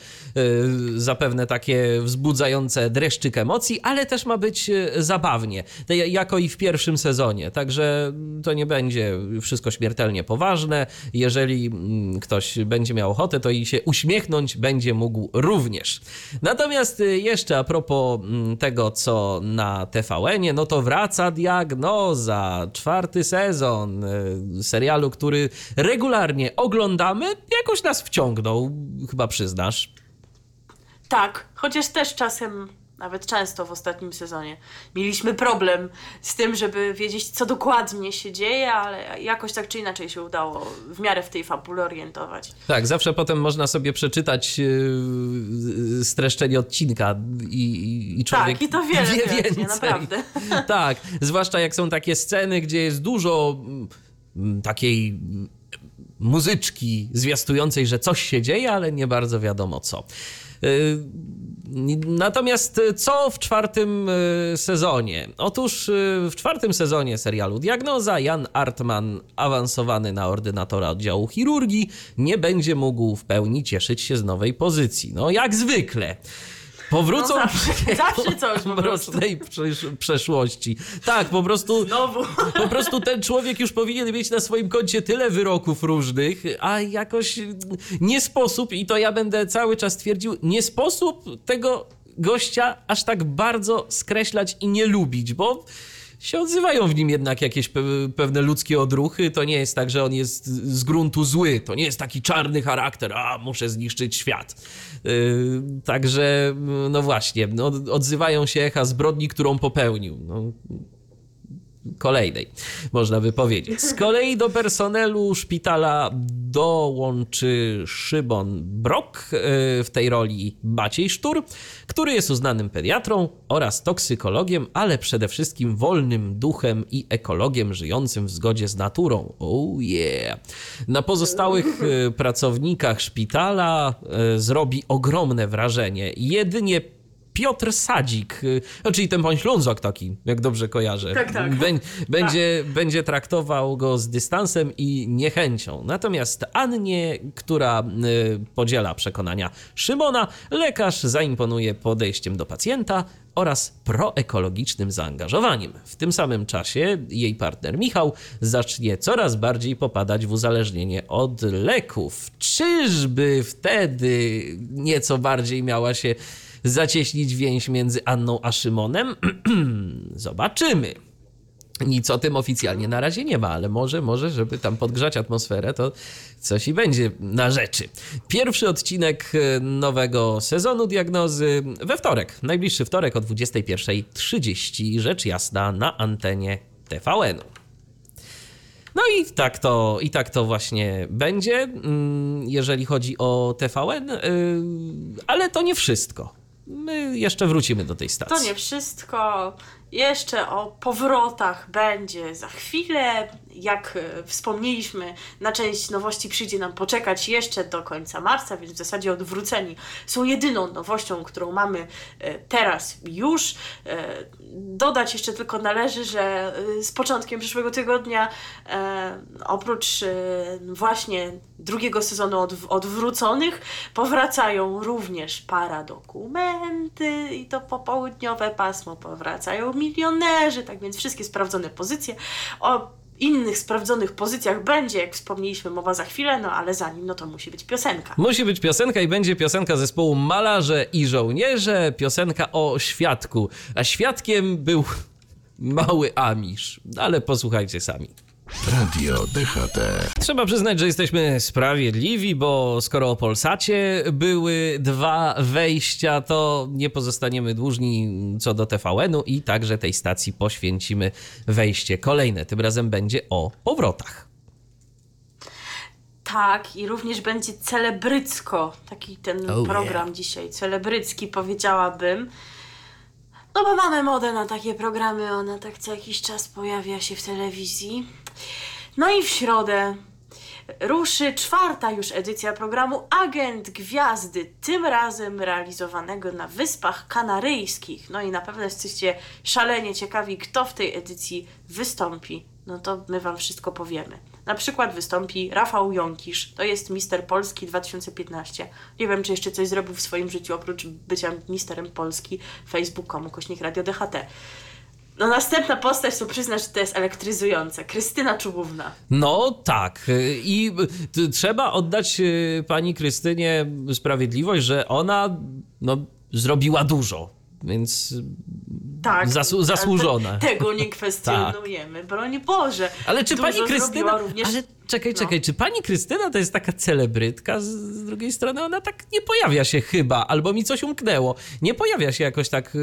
zapewne takie wzbudzające dreszczyk emocji, ale też ma być zabawnie, jako i w pierwszym sezonie. Także to nie będzie wszystko śmiertelnie poważne. Jeżeli mm, ktoś będzie miał ochotę, to i się uśmiechnąć będzie mógł również. Natomiast jeszcze a propos mm, tego, co na TVN-ie, no to wraca diagnoza, czwarty sezon e, serialu, który regularnie oglądamy, jakoś nas wciągnął, chyba przyznasz. Tak, chociaż też czasem, nawet często w ostatnim sezonie, mieliśmy problem z tym, żeby wiedzieć, co dokładnie się dzieje, ale jakoś tak czy inaczej się udało w miarę w tej fabule orientować. Tak, zawsze potem można sobie przeczytać yy, streszczenie odcinka i, i- i człowiek Tak, i to wiele wie wyjaśnia, więcej. naprawdę. Tak, zwłaszcza jak są takie sceny, gdzie jest dużo mm, takiej muzyczki zwiastującej, że coś się dzieje, ale nie bardzo wiadomo co. Yy, Natomiast y, co w czwartym y, sezonie? Otóż y, w czwartym sezonie serialu Diagnoza Jan Artman, awansowany na ordynatora oddziału chirurgii, nie będzie mógł w pełni cieszyć się z nowej pozycji. No jak zwykle. Powrócą No zawsze- zawsze coś po prostu. przesz- przeszłości. Tak, po prostu Znowu. po prostu ten człowiek już powinien mieć na swoim koncie tyle wyroków różnych, a jakoś nie sposób, i to ja będę cały czas twierdził, nie sposób tego gościa aż tak bardzo skreślać i nie lubić, bo się odzywają w nim jednak jakieś pe- pewne ludzkie odruchy. To nie jest tak, że on jest z gruntu zły. To nie jest taki czarny charakter, a muszę zniszczyć świat. Yy, także, no właśnie, no, odzywają się echa zbrodni, którą popełnił. No, kolejnej, można by powiedzieć. Z kolei do personelu szpitala dołączy Szybon Brok, e, w tej roli Maciej Sztur, który jest uznanym pediatrą oraz toksykologiem, ale przede wszystkim wolnym duchem i ekologiem żyjącym w zgodzie z naturą. Oh yeah! Na pozostałych e, pracownikach szpitala e, zrobi ogromne wrażenie. Jedynie Piotr Sadzik, y, no, czyli ten pan Ślązak taki, jak dobrze kojarzę, Tak, tak. Bę- będzie, będzie traktował go z dystansem i niechęcią. Natomiast Annie, która y, podziela przekonania Szymona, lekarz zaimponuje podejściem do pacjenta oraz proekologicznym zaangażowaniem. W tym samym czasie jej partner Michał zacznie coraz bardziej popadać w uzależnienie od leków. Czyżby wtedy nieco bardziej miała się zacieśnić więź między Anną a Szymonem? Zobaczymy. Nic o tym oficjalnie na razie nie ma, ale może, może, żeby tam podgrzać atmosferę, to coś i będzie na rzeczy. Pierwszy odcinek e, nowego sezonu diagnozy we wtorek, najbliższy wtorek o 21.30, rzecz jasna na antenie TVN-u. No i tak to, i tak to właśnie będzie, mm, jeżeli chodzi o TVN, yy, ale to nie wszystko. My jeszcze wrócimy do tej stacji. To nie wszystko. Jeszcze o powrotach będzie za chwilę. Jak e, wspomnieliśmy, na część nowości przyjdzie nam poczekać jeszcze do końca marca, więc w zasadzie odwróceni są jedyną nowością, którą mamy e, teraz już. E, Dodać jeszcze tylko należy, że z początkiem przyszłego tygodnia oprócz właśnie drugiego sezonu odw- odwróconych powracają również paradokumenty i to popołudniowe pasmo powracają milionerzy, tak więc wszystkie sprawdzone pozycje. O innych sprawdzonych pozycjach będzie, jak wspomnieliśmy, mowa za chwilę, no ale zanim, no to musi być piosenka. Musi być piosenka i będzie piosenka zespołu Malarze i Żołnierze, piosenka o świadku. A świadkiem był mały Amisz, ale posłuchajcie sami. Radio DHT. Trzeba przyznać, że jesteśmy sprawiedliwi, bo skoro o Polsacie były dwa wejścia, to nie pozostaniemy dłużni co do TVN-u i także tej stacji poświęcimy wejście kolejne. Tym razem będzie o powrotach. Tak, i również będzie celebrycko, taki ten Oh, program dzisiaj, celebrycki powiedziałabym. No bo mamy modę na takie programy, ona tak co jakiś czas pojawia się w telewizji. No i w środę ruszy czwarta już edycja programu Agent Gwiazdy, tym razem realizowanego na Wyspach Kanaryjskich. No i na pewno jesteście szalenie ciekawi, kto w tej edycji wystąpi. No to my Wam wszystko powiemy. Na przykład wystąpi Rafał Jąkisz, to jest Mister Polski 2015. Nie wiem, czy jeszcze coś zrobił w swoim życiu oprócz bycia Misterem Polski facebook.com, kośnik Radio DHT. No następna postać, to przyznać, że to jest elektryzujące. Krystyna Czubówna. No tak. I t- trzeba oddać y, pani Krystynie sprawiedliwość, że ona no, zrobiła dużo. Więc Tak. Zasłużona. Te, tego nie kwestionujemy, broń Boże. Ale czy pani Krystyna. Również... Ale czekaj, no. czekaj, czy pani Krystyna to jest taka celebrytka? Z, drugiej strony ona tak nie pojawia się chyba, albo mi coś umknęło. Nie pojawia się jakoś tak yy,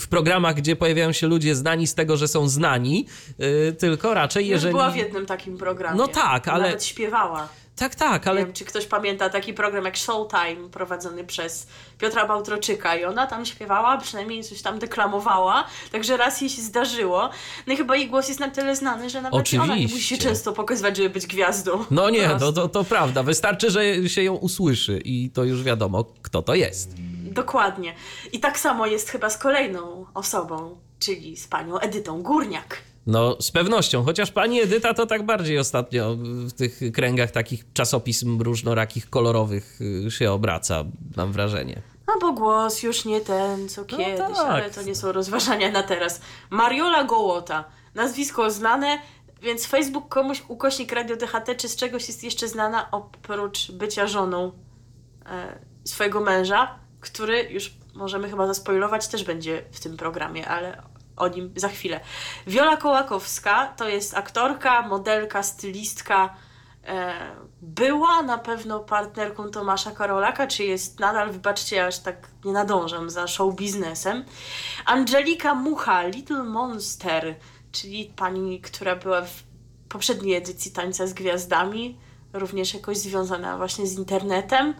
w programach, gdzie pojawiają się ludzie znani z tego, że są znani, yy, tylko raczej Już jeżeli. była w jednym takim programie. No tak, ale- Nawet śpiewała. Tak, tak, Ale... Nie wiem, czy ktoś pamięta taki program jak Showtime, prowadzony przez Piotra Bałtroczyka i ona tam śpiewała, przynajmniej coś tam deklamowała, także raz jej się zdarzyło. No i chyba jej głos jest na tyle znany, że nawet ona nie musi się Oczywiście. często pokazywać, żeby być gwiazdą. No nie, prostu. to, to prawda. Wystarczy, że się ją usłyszy i to już wiadomo, kto to jest. Dokładnie. I tak samo jest chyba z kolejną osobą, czyli z panią Edytą Górniak. No, z pewnością, chociaż pani Edyta to tak bardziej ostatnio w tych kręgach takich czasopism różnorakich, kolorowych y, się obraca, mam wrażenie. No bo głos już nie ten, co kiedyś, tak. ale to nie są rozważania na teraz. Mariola Gołota. Nazwisko znane, więc Facebook komuś ukośnik Radio DHT, czy z czegoś jest jeszcze znana oprócz bycia żoną e, swojego męża, który już możemy chyba zaspoilować, też będzie w tym programie, ale o nim za chwilę. Wiola Kołakowska to jest aktorka, modelka, stylistka, e, była na pewno partnerką Tomasza Karolaka, czy jest nadal, wybaczcie, aż tak nie nadążam za show biznesem. Angelika Mucha, Little Monster, czyli pani, która była w poprzedniej edycji Tańca z Gwiazdami, również jakoś związana właśnie z internetem.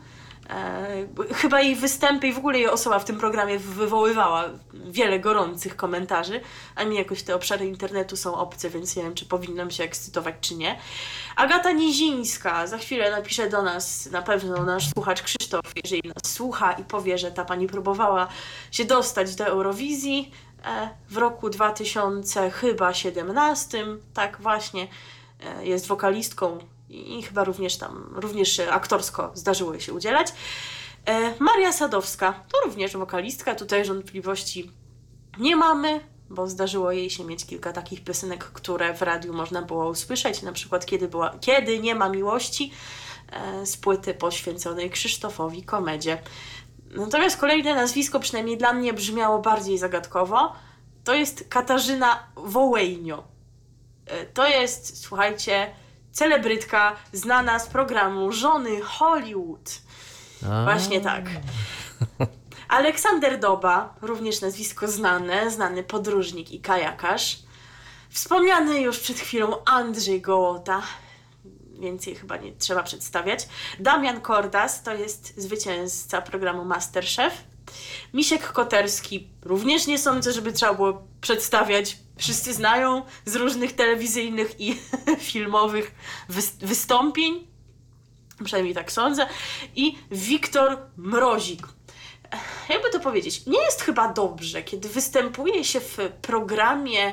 E, chyba jej występy i w ogóle jej osoba w tym programie wywoływała wiele gorących komentarzy, a mi jakoś te obszary internetu są obce, więc nie wiem, czy powinnam się ekscytować, czy nie. Agata Nizińska, za chwilę napisze do nas na pewno nasz słuchacz Krzysztof, jeżeli nas słucha i powie, że ta pani próbowała się dostać do Eurowizji e, w roku 2000 chyba 17, tak właśnie, e, jest wokalistką i chyba również tam, również aktorsko zdarzyło jej się udzielać. E, Maria Sadowska to również wokalistka, tutaj wątpliwości nie mamy, bo zdarzyło jej się mieć kilka takich piosenek, które w radiu można było usłyszeć, na przykład Kiedy, była, Kiedy nie ma miłości e, z płyty poświęconej Krzysztofowi Komedzie. Natomiast kolejne nazwisko, przynajmniej dla mnie, brzmiało bardziej zagadkowo. To jest Katarzyna Wołejnio. E, to jest, słuchajcie, celebrytka znana z programu Żony Hollywood. A. Właśnie tak. Aleksander Doba, również nazwisko znane, znany podróżnik i kajakarz. Wspomniany już przed chwilą Andrzej Gołota, więcej chyba nie trzeba przedstawiać. Damian Kordas to jest zwycięzca programu Masterchef. Misiek Koterski również nie sądzę, żeby trzeba było przedstawiać. Wszyscy znają z różnych telewizyjnych i filmowych wystąpień. Przynajmniej tak sądzę. I Wiktor Mrozik. Jakby to powiedzieć, nie jest chyba dobrze, kiedy występuje się w programie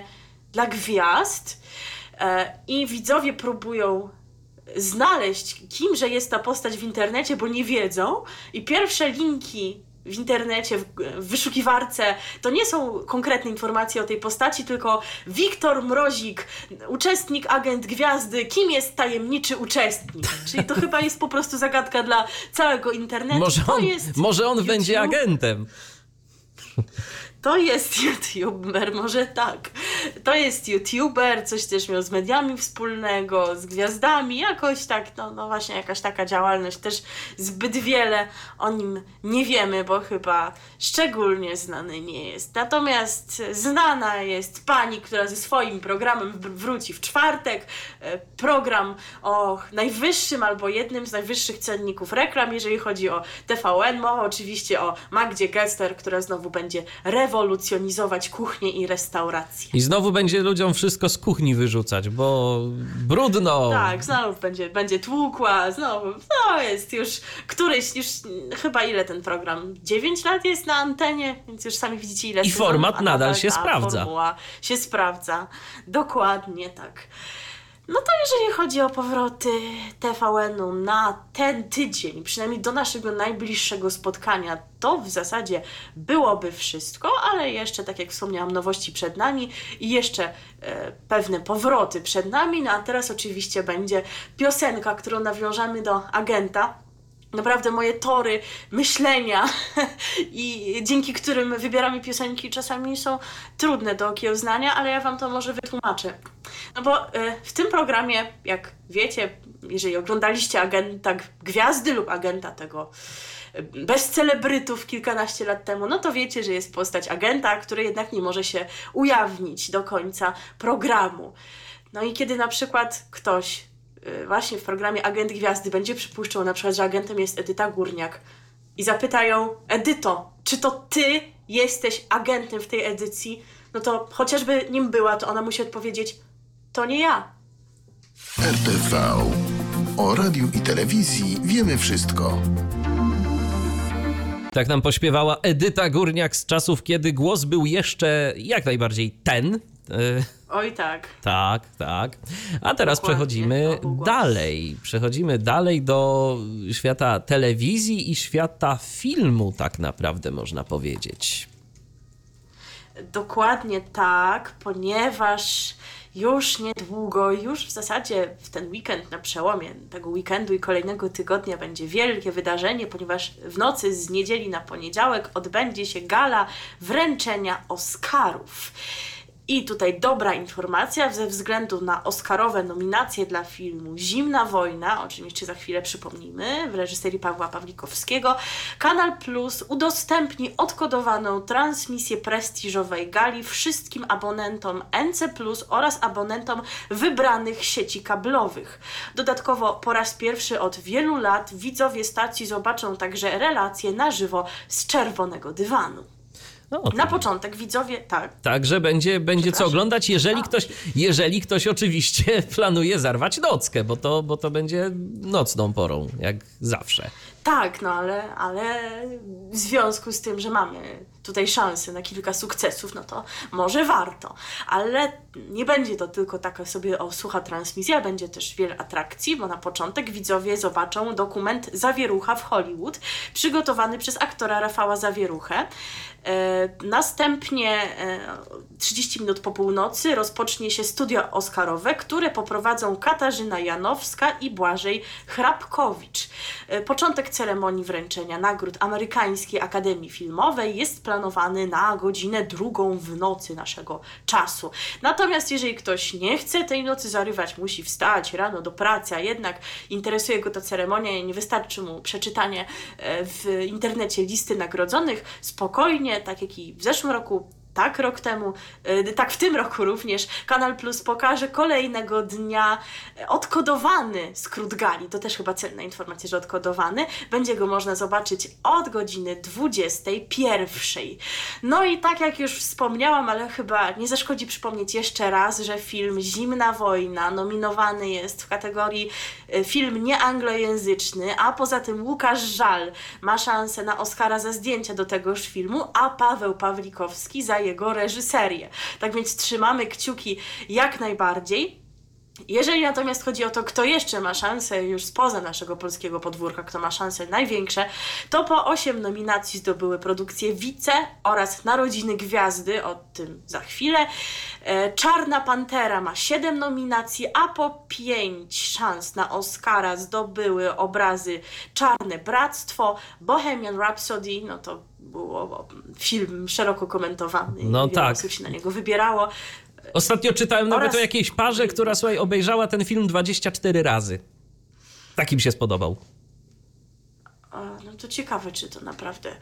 dla gwiazd e, i widzowie próbują znaleźć, kimże jest ta postać w internecie, bo nie wiedzą, i pierwsze linki w internecie, w, w wyszukiwarce, to nie są konkretne informacje o tej postaci, tylko Wiktor Mrozik, uczestnik, agent gwiazdy, kim jest tajemniczy uczestnik. Czyli to chyba jest po prostu zagadka dla całego internetu. Może on, może on będzie agentem. To jest youtuber, może tak. To jest youtuber, coś też miał z mediami wspólnego, z gwiazdami, jakoś tak, no, no właśnie jakaś taka działalność. Też zbyt wiele o nim nie wiemy, bo chyba szczególnie znany nie jest. Natomiast znana jest pani, która ze swoim programem wróci w czwartek. E, program o najwyższym albo jednym z najwyższych cenników reklam, jeżeli chodzi o TVN. Mowa oczywiście o Magdzie Gester, która znowu będzie rewolucjonować rewolucjonizować kuchnię i restaurację. I znowu będzie ludziom wszystko z kuchni wyrzucać, bo brudno. Tak, znowu będzie, będzie tłukła, znowu, no jest już któryś, już chyba ile ten program? 9 lat jest na antenie, więc już sami widzicie ile I format nadal się sprawdza. Formuła się sprawdza. Dokładnie tak. No to jeżeli chodzi o powroty TVN-u na ten tydzień, przynajmniej do naszego najbliższego spotkania, to w zasadzie byłoby wszystko, ale jeszcze, tak jak wspomniałam, nowości przed nami i jeszcze e, pewne powroty przed nami. No a teraz oczywiście będzie piosenka, którą nawiążemy do agenta naprawdę moje tory myślenia i dzięki którym wybieramy piosenki czasami są trudne do okiełznania, ale ja Wam to może wytłumaczę. No bo y, w tym programie, jak wiecie, jeżeli oglądaliście agenta Gwiazdy lub agenta tego y, bez celebrytów kilkanaście lat temu, no to wiecie, że jest postać agenta, który jednak nie może się ujawnić do końca programu. No i kiedy na przykład ktoś właśnie w programie Agent Gwiazdy będzie przypuszczał na przykład, że agentem jest Edyta Górniak i zapytają Edyto, czy to ty jesteś agentem w tej edycji? No to chociażby nim była, to ona musi odpowiedzieć, to nie ja. RTV. O radiu i telewizji wiemy wszystko. Tak nam pośpiewała Edyta Górniak z czasów, kiedy głos był jeszcze jak najbardziej ten. Oj tak. Tak, tak. A teraz Dokładnie. przechodzimy dalej. Przechodzimy dalej do świata telewizji i świata filmu, tak naprawdę można powiedzieć. Dokładnie tak, ponieważ już niedługo, już w zasadzie w ten weekend, na przełomie tego weekendu i kolejnego tygodnia będzie wielkie wydarzenie, ponieważ w nocy z niedzieli na poniedziałek odbędzie się gala wręczenia Oscarów. I tutaj dobra informacja ze względu na Oscarowe nominacje dla filmu Zimna Wojna, o czym jeszcze za chwilę przypomnimy, w reżyserii Pawła Pawlikowskiego, Kanal Plus udostępni odkodowaną transmisję prestiżowej gali wszystkim abonentom NC Plus oraz abonentom wybranych sieci kablowych. Dodatkowo po raz pierwszy od wielu lat widzowie stacji zobaczą także relacje na żywo z czerwonego dywanu. No, Na początek widzowie, tak, Także będzie, będzie co oglądać, jeżeli A. ktoś, jeżeli ktoś oczywiście planuje zarwać nockę, bo to, bo to będzie nocną porą, jak zawsze. Tak, no ale, ale w związku z tym, że mamy tutaj szansę na kilka sukcesów, no to może warto. Ale nie będzie to tylko taka sobie o, sucha transmisja, będzie też wiele atrakcji, bo na początek widzowie zobaczą dokument Zawierucha w Hollywood, przygotowany przez aktora Rafała Zawieruchę. E, następnie e, 30 minut po północy rozpocznie się studio Oscarowe, które poprowadzą Katarzyna Janowska i Błażej Hrabkowicz. E, Początek ceremonii wręczenia nagród Amerykańskiej Akademii Filmowej jest planowany na godzinę drugą w nocy naszego czasu. Natomiast jeżeli ktoś nie chce tej nocy zarywać, musi wstać rano do pracy, a jednak interesuje go ta ceremonia i nie wystarczy mu przeczytanie e, w internecie listy nagrodzonych, spokojnie, tak jak i w zeszłym roku, tak rok temu, y, tak w tym roku również, Kanal Plus pokaże kolejnego dnia e, odkodowany skrót gali. To też chyba cenna informacja, że odkodowany. Będzie go można zobaczyć od godziny 21. No i tak jak już wspomniałam, ale chyba nie zaszkodzi przypomnieć jeszcze raz, że film Zimna Wojna nominowany jest w kategorii e, film nieanglojęzyczny, a poza tym Łukasz Żal ma szansę na Oscara za zdjęcia do tegoż filmu, a Paweł Pawlikowski za jego reżyserię. Tak więc trzymamy kciuki jak najbardziej. Jeżeli natomiast chodzi o to, kto jeszcze ma szansę już spoza naszego polskiego podwórka, kto ma szanse największe, to po 8 nominacji zdobyły produkcje Wice oraz Narodziny Gwiazdy, o tym za chwilę. E, Czarna Pantera ma 7 nominacji, a po 5 szans na Oscara zdobyły obrazy Czarne Bractwo, Bohemian Rhapsody, no to było film szeroko komentowany, No tak. osób się na niego wybierało. Ostatnio czytałem nawet Oraz- o jakiejś parze, która słuchaj, obejrzała ten film 24 razy. Takim się spodobał. A, No to ciekawe, czy to naprawdę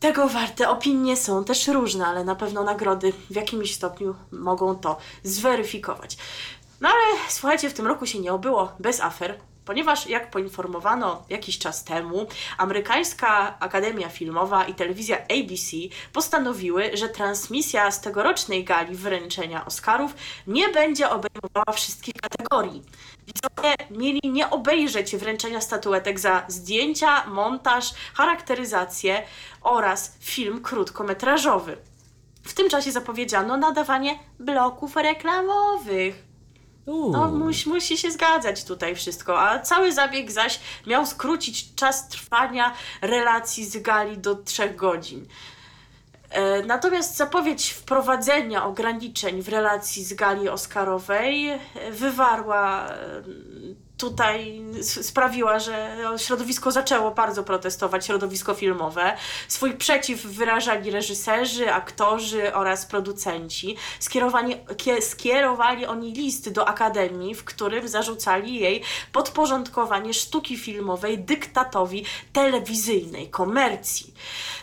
tego warte. Opinie są też różne, ale na pewno nagrody w jakimś stopniu mogą to zweryfikować. No ale słuchajcie, w tym roku się nie obyło bez afer. Ponieważ, jak poinformowano jakiś czas temu, amerykańska Akademia Filmowa i telewizja ABC postanowiły, że transmisja z tegorocznej gali wręczenia Oscarów nie będzie obejmowała wszystkich kategorii. Widzowie mieli nie obejrzeć wręczenia statuetek za zdjęcia, montaż, charakteryzację oraz film krótkometrażowy. W tym czasie zapowiedziano nadawanie bloków reklamowych. No, musi, musi się zgadzać tutaj wszystko, a cały zabieg zaś miał skrócić czas trwania relacji z gali do 3 godzin. E, Natomiast zapowiedź wprowadzenia ograniczeń w relacji z gali Oscarowej e, wywarła e, tutaj, sprawiła, że środowisko zaczęło bardzo protestować, środowisko filmowe. Swój przeciw wyrażali reżyserzy, aktorzy oraz producenci. Skierowani, kie, skierowali oni list do Akademii, w którym zarzucali jej podporządkowanie sztuki filmowej dyktatowi telewizyjnej komercji.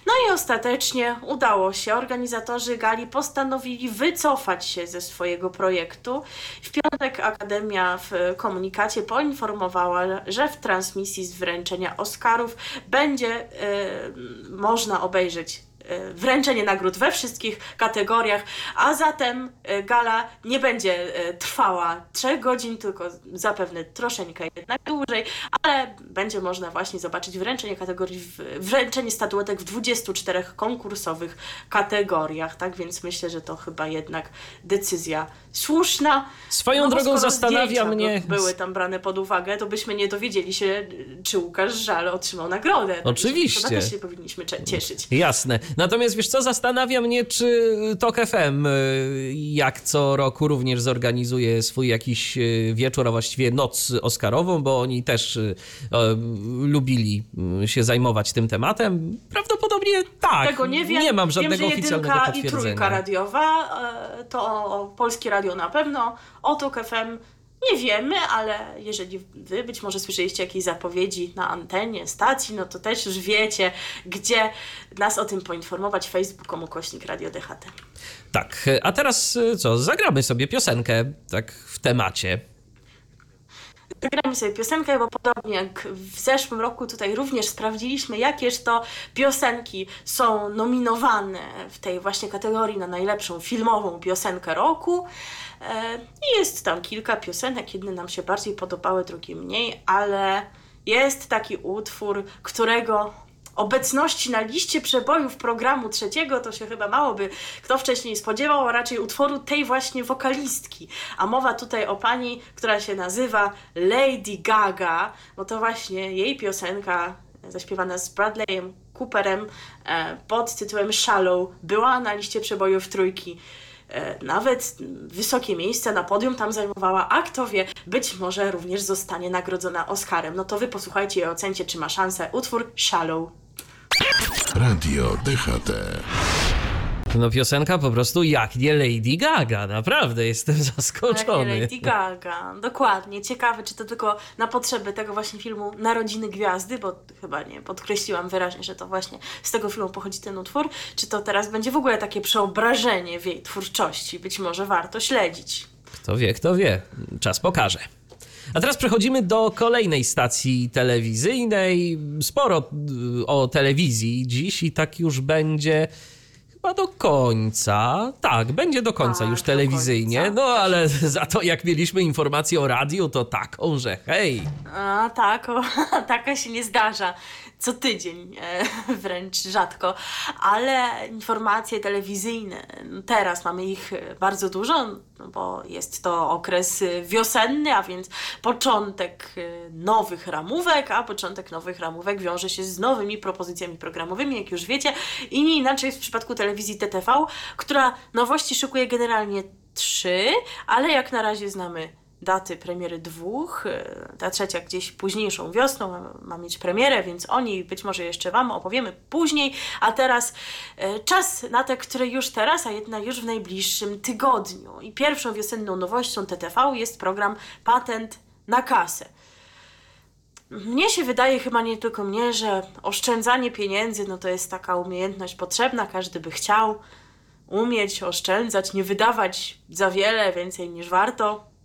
No i ostatecznie udało się. Organizatorzy gali postanowili wycofać się ze swojego projektu. W piątek Akademia w komunikacie poinformowała, że w transmisji z wręczenia Oscarów będzie e, można obejrzeć wręczenie nagród we wszystkich kategoriach, a zatem e, gala nie będzie e, trwała 3 godzin, tylko zapewne troszeczkę jednak dłużej, ale będzie można właśnie zobaczyć wręczenie kategorii, wręczenie statuetek w 24 konkursowych kategoriach, tak więc myślę, że to chyba jednak decyzja słuszna. Swoją No drogą zastanawia mnie- by- były tam brane pod uwagę, to byśmy nie dowiedzieli się, czy Łukasz Żal otrzymał nagrodę. Tak, Oczywiście. Chyba też się powinniśmy cieszyć. Jasne. Natomiast wiesz co, zastanawia mnie, czy TOK FM y, jak co roku również zorganizuje swój jakiś y, wieczór, a właściwie noc oscarową, bo oni też y, lubili się zajmować tym tematem. Prawdopodobnie tak. Tego nie wiem. Nie mam żadnego wiem, że oficjalnego jedynka i potwierdzenia. trójka radiowa, e, to Polskie Radio na pewno, o TOK FM nie wiemy, ale jeżeli wy być może słyszeliście jakieś zapowiedzi na antenie stacji, no to też już wiecie, gdzie nas o tym poinformować. Facebook, ukośnik Radio DHT. Tak, a teraz y, co, zagramy sobie piosenkę, tak w temacie. Zagramy sobie piosenkę, bo podobnie jak w zeszłym roku tutaj również sprawdziliśmy, jakież to piosenki są nominowane w tej właśnie kategorii na najlepszą filmową piosenkę roku. E, I jest tam kilka piosenek, jedne nam się bardziej podobały, drugie mniej, ale jest taki utwór, którego obecności na liście przebojów programu trzeciego to się chyba mało by kto wcześniej spodziewał, a raczej utworu tej właśnie wokalistki. A mowa tutaj o pani, która się nazywa Lady Gaga, bo to właśnie jej piosenka zaśpiewana z Bradleyem Cooperem e, pod tytułem Shallow była na liście przebojów trójki. E, Nawet wysokie miejsce na podium tam zajmowała, a kto wie, być może również zostanie nagrodzona Oscarem. No to wy posłuchajcie i ocencie, czy ma szansę. Utwór Shallow. Radio DHT. No piosenka po prostu jak nie Lady Gaga, naprawdę jestem Jak nie zaskoczony. Lady Gaga. Dokładnie. Ciekawe, czy to tylko na potrzeby tego właśnie filmu Narodziny Gwiazdy, bo chyba nie podkreśliłam wyraźnie, że to właśnie z tego filmu pochodzi ten utwór, czy to teraz będzie w ogóle takie przeobrażenie w jej twórczości. Być może warto śledzić. Kto wie, kto wie. Czas pokaże. A teraz przechodzimy do kolejnej stacji telewizyjnej. Sporo y, o telewizji dziś i tak już będzie chyba do końca. Tak, będzie do końca Tak, już telewizyjnie. końca. No ale za to jak mieliśmy informację o radiu, to taką, że hej. A tak, o, taka się nie zdarza co tydzień, e, wręcz rzadko, ale informacje telewizyjne, no teraz mamy ich e, bardzo dużo, no bo jest to okres wiosenny, a więc początek e, nowych ramówek, a początek nowych ramówek wiąże się z nowymi propozycjami programowymi, jak już wiecie, i nie inaczej jest w przypadku telewizji TTV, która nowości szykuje generalnie trzy, ale jak na razie znamy daty premiery dwóch. e, Ta trzecia gdzieś późniejszą wiosną ma, mieć premierę, więc o niej być może jeszcze Wam opowiemy później. A teraz e, czas na te, które już teraz, a jedna już w najbliższym tygodniu. I pierwszą wiosenną nowością TTV jest program Patent na kasę. Mnie się wydaje, chyba nie tylko mnie, że oszczędzanie pieniędzy no to jest taka umiejętność potrzebna, każdy by chciał umieć oszczędzać, nie wydawać za wiele, więcej niż warto.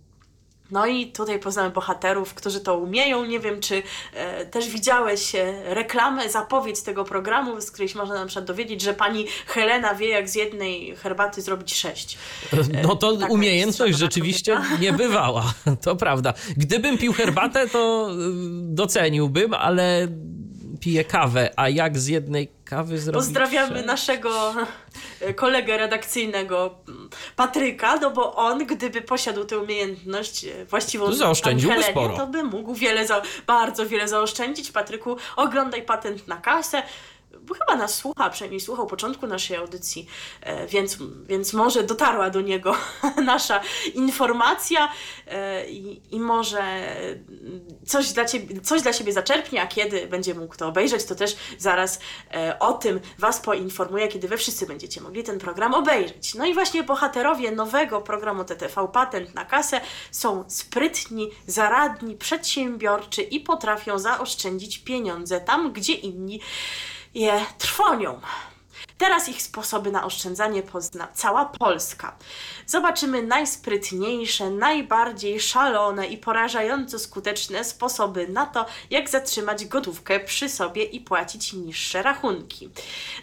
No i tutaj poznamy bohaterów, którzy to umieją. Nie wiem, czy e, też widziałeś e, reklamę, zapowiedź tego programu, z której można na przykład dowiedzieć, że pani Helena wie, jak z jednej herbaty zrobić sześć. No to umiejętność rzeczywiście kobieta. nie bywała. To prawda. Gdybym pił herbatę, to y, doceniłbym, ale piję kawę, a jak z jednej kawy zrobić Pozdrawiamy sześć? naszego e, kolegę redakcyjnego m, Patryka, no bo on, gdyby posiadł tę umiejętność e, właściwą To zaoszczędziłby Helenie, sporo. to by mógł wiele, za, bardzo wiele zaoszczędzić. Patryku, oglądaj patent na kasę. Bo chyba nas słucha, przynajmniej słuchał początku naszej audycji, e, więc, więc może dotarła do niego nasza informacja e, i, i może coś dla, ciebie, coś dla siebie zaczerpnie, a kiedy będzie mógł to obejrzeć, to też zaraz e, o tym Was poinformuję, kiedy Wy wszyscy będziecie mogli ten program obejrzeć. No i właśnie bohaterowie nowego programu TTV Patent na kasę są sprytni, zaradni, przedsiębiorczy i potrafią zaoszczędzić pieniądze tam, gdzie inni je trwonią. Teraz ich sposoby na oszczędzanie pozna cała Polska. Zobaczymy najsprytniejsze, najbardziej szalone i porażająco skuteczne sposoby na to, jak zatrzymać gotówkę przy sobie i płacić niższe rachunki.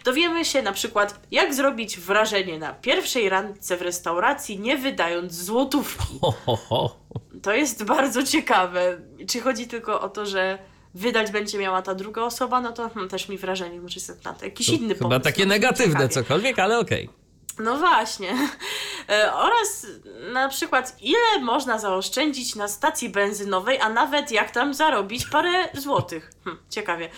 Dowiemy się na przykład, jak zrobić wrażenie na pierwszej randce w restauracji, nie wydając złotówki. To jest bardzo ciekawe. Czy chodzi tylko o to, że wydać będzie miała ta druga osoba, no to hmm, też mi wrażenie, może jest na to jakiś inny Chyba pomysł. takie No, negatywne ciekawie. cokolwiek, ale okej. No właśnie. E, Oraz na przykład, ile można zaoszczędzić na stacji benzynowej, a nawet jak tam zarobić parę złotych. Hm, ciekawie.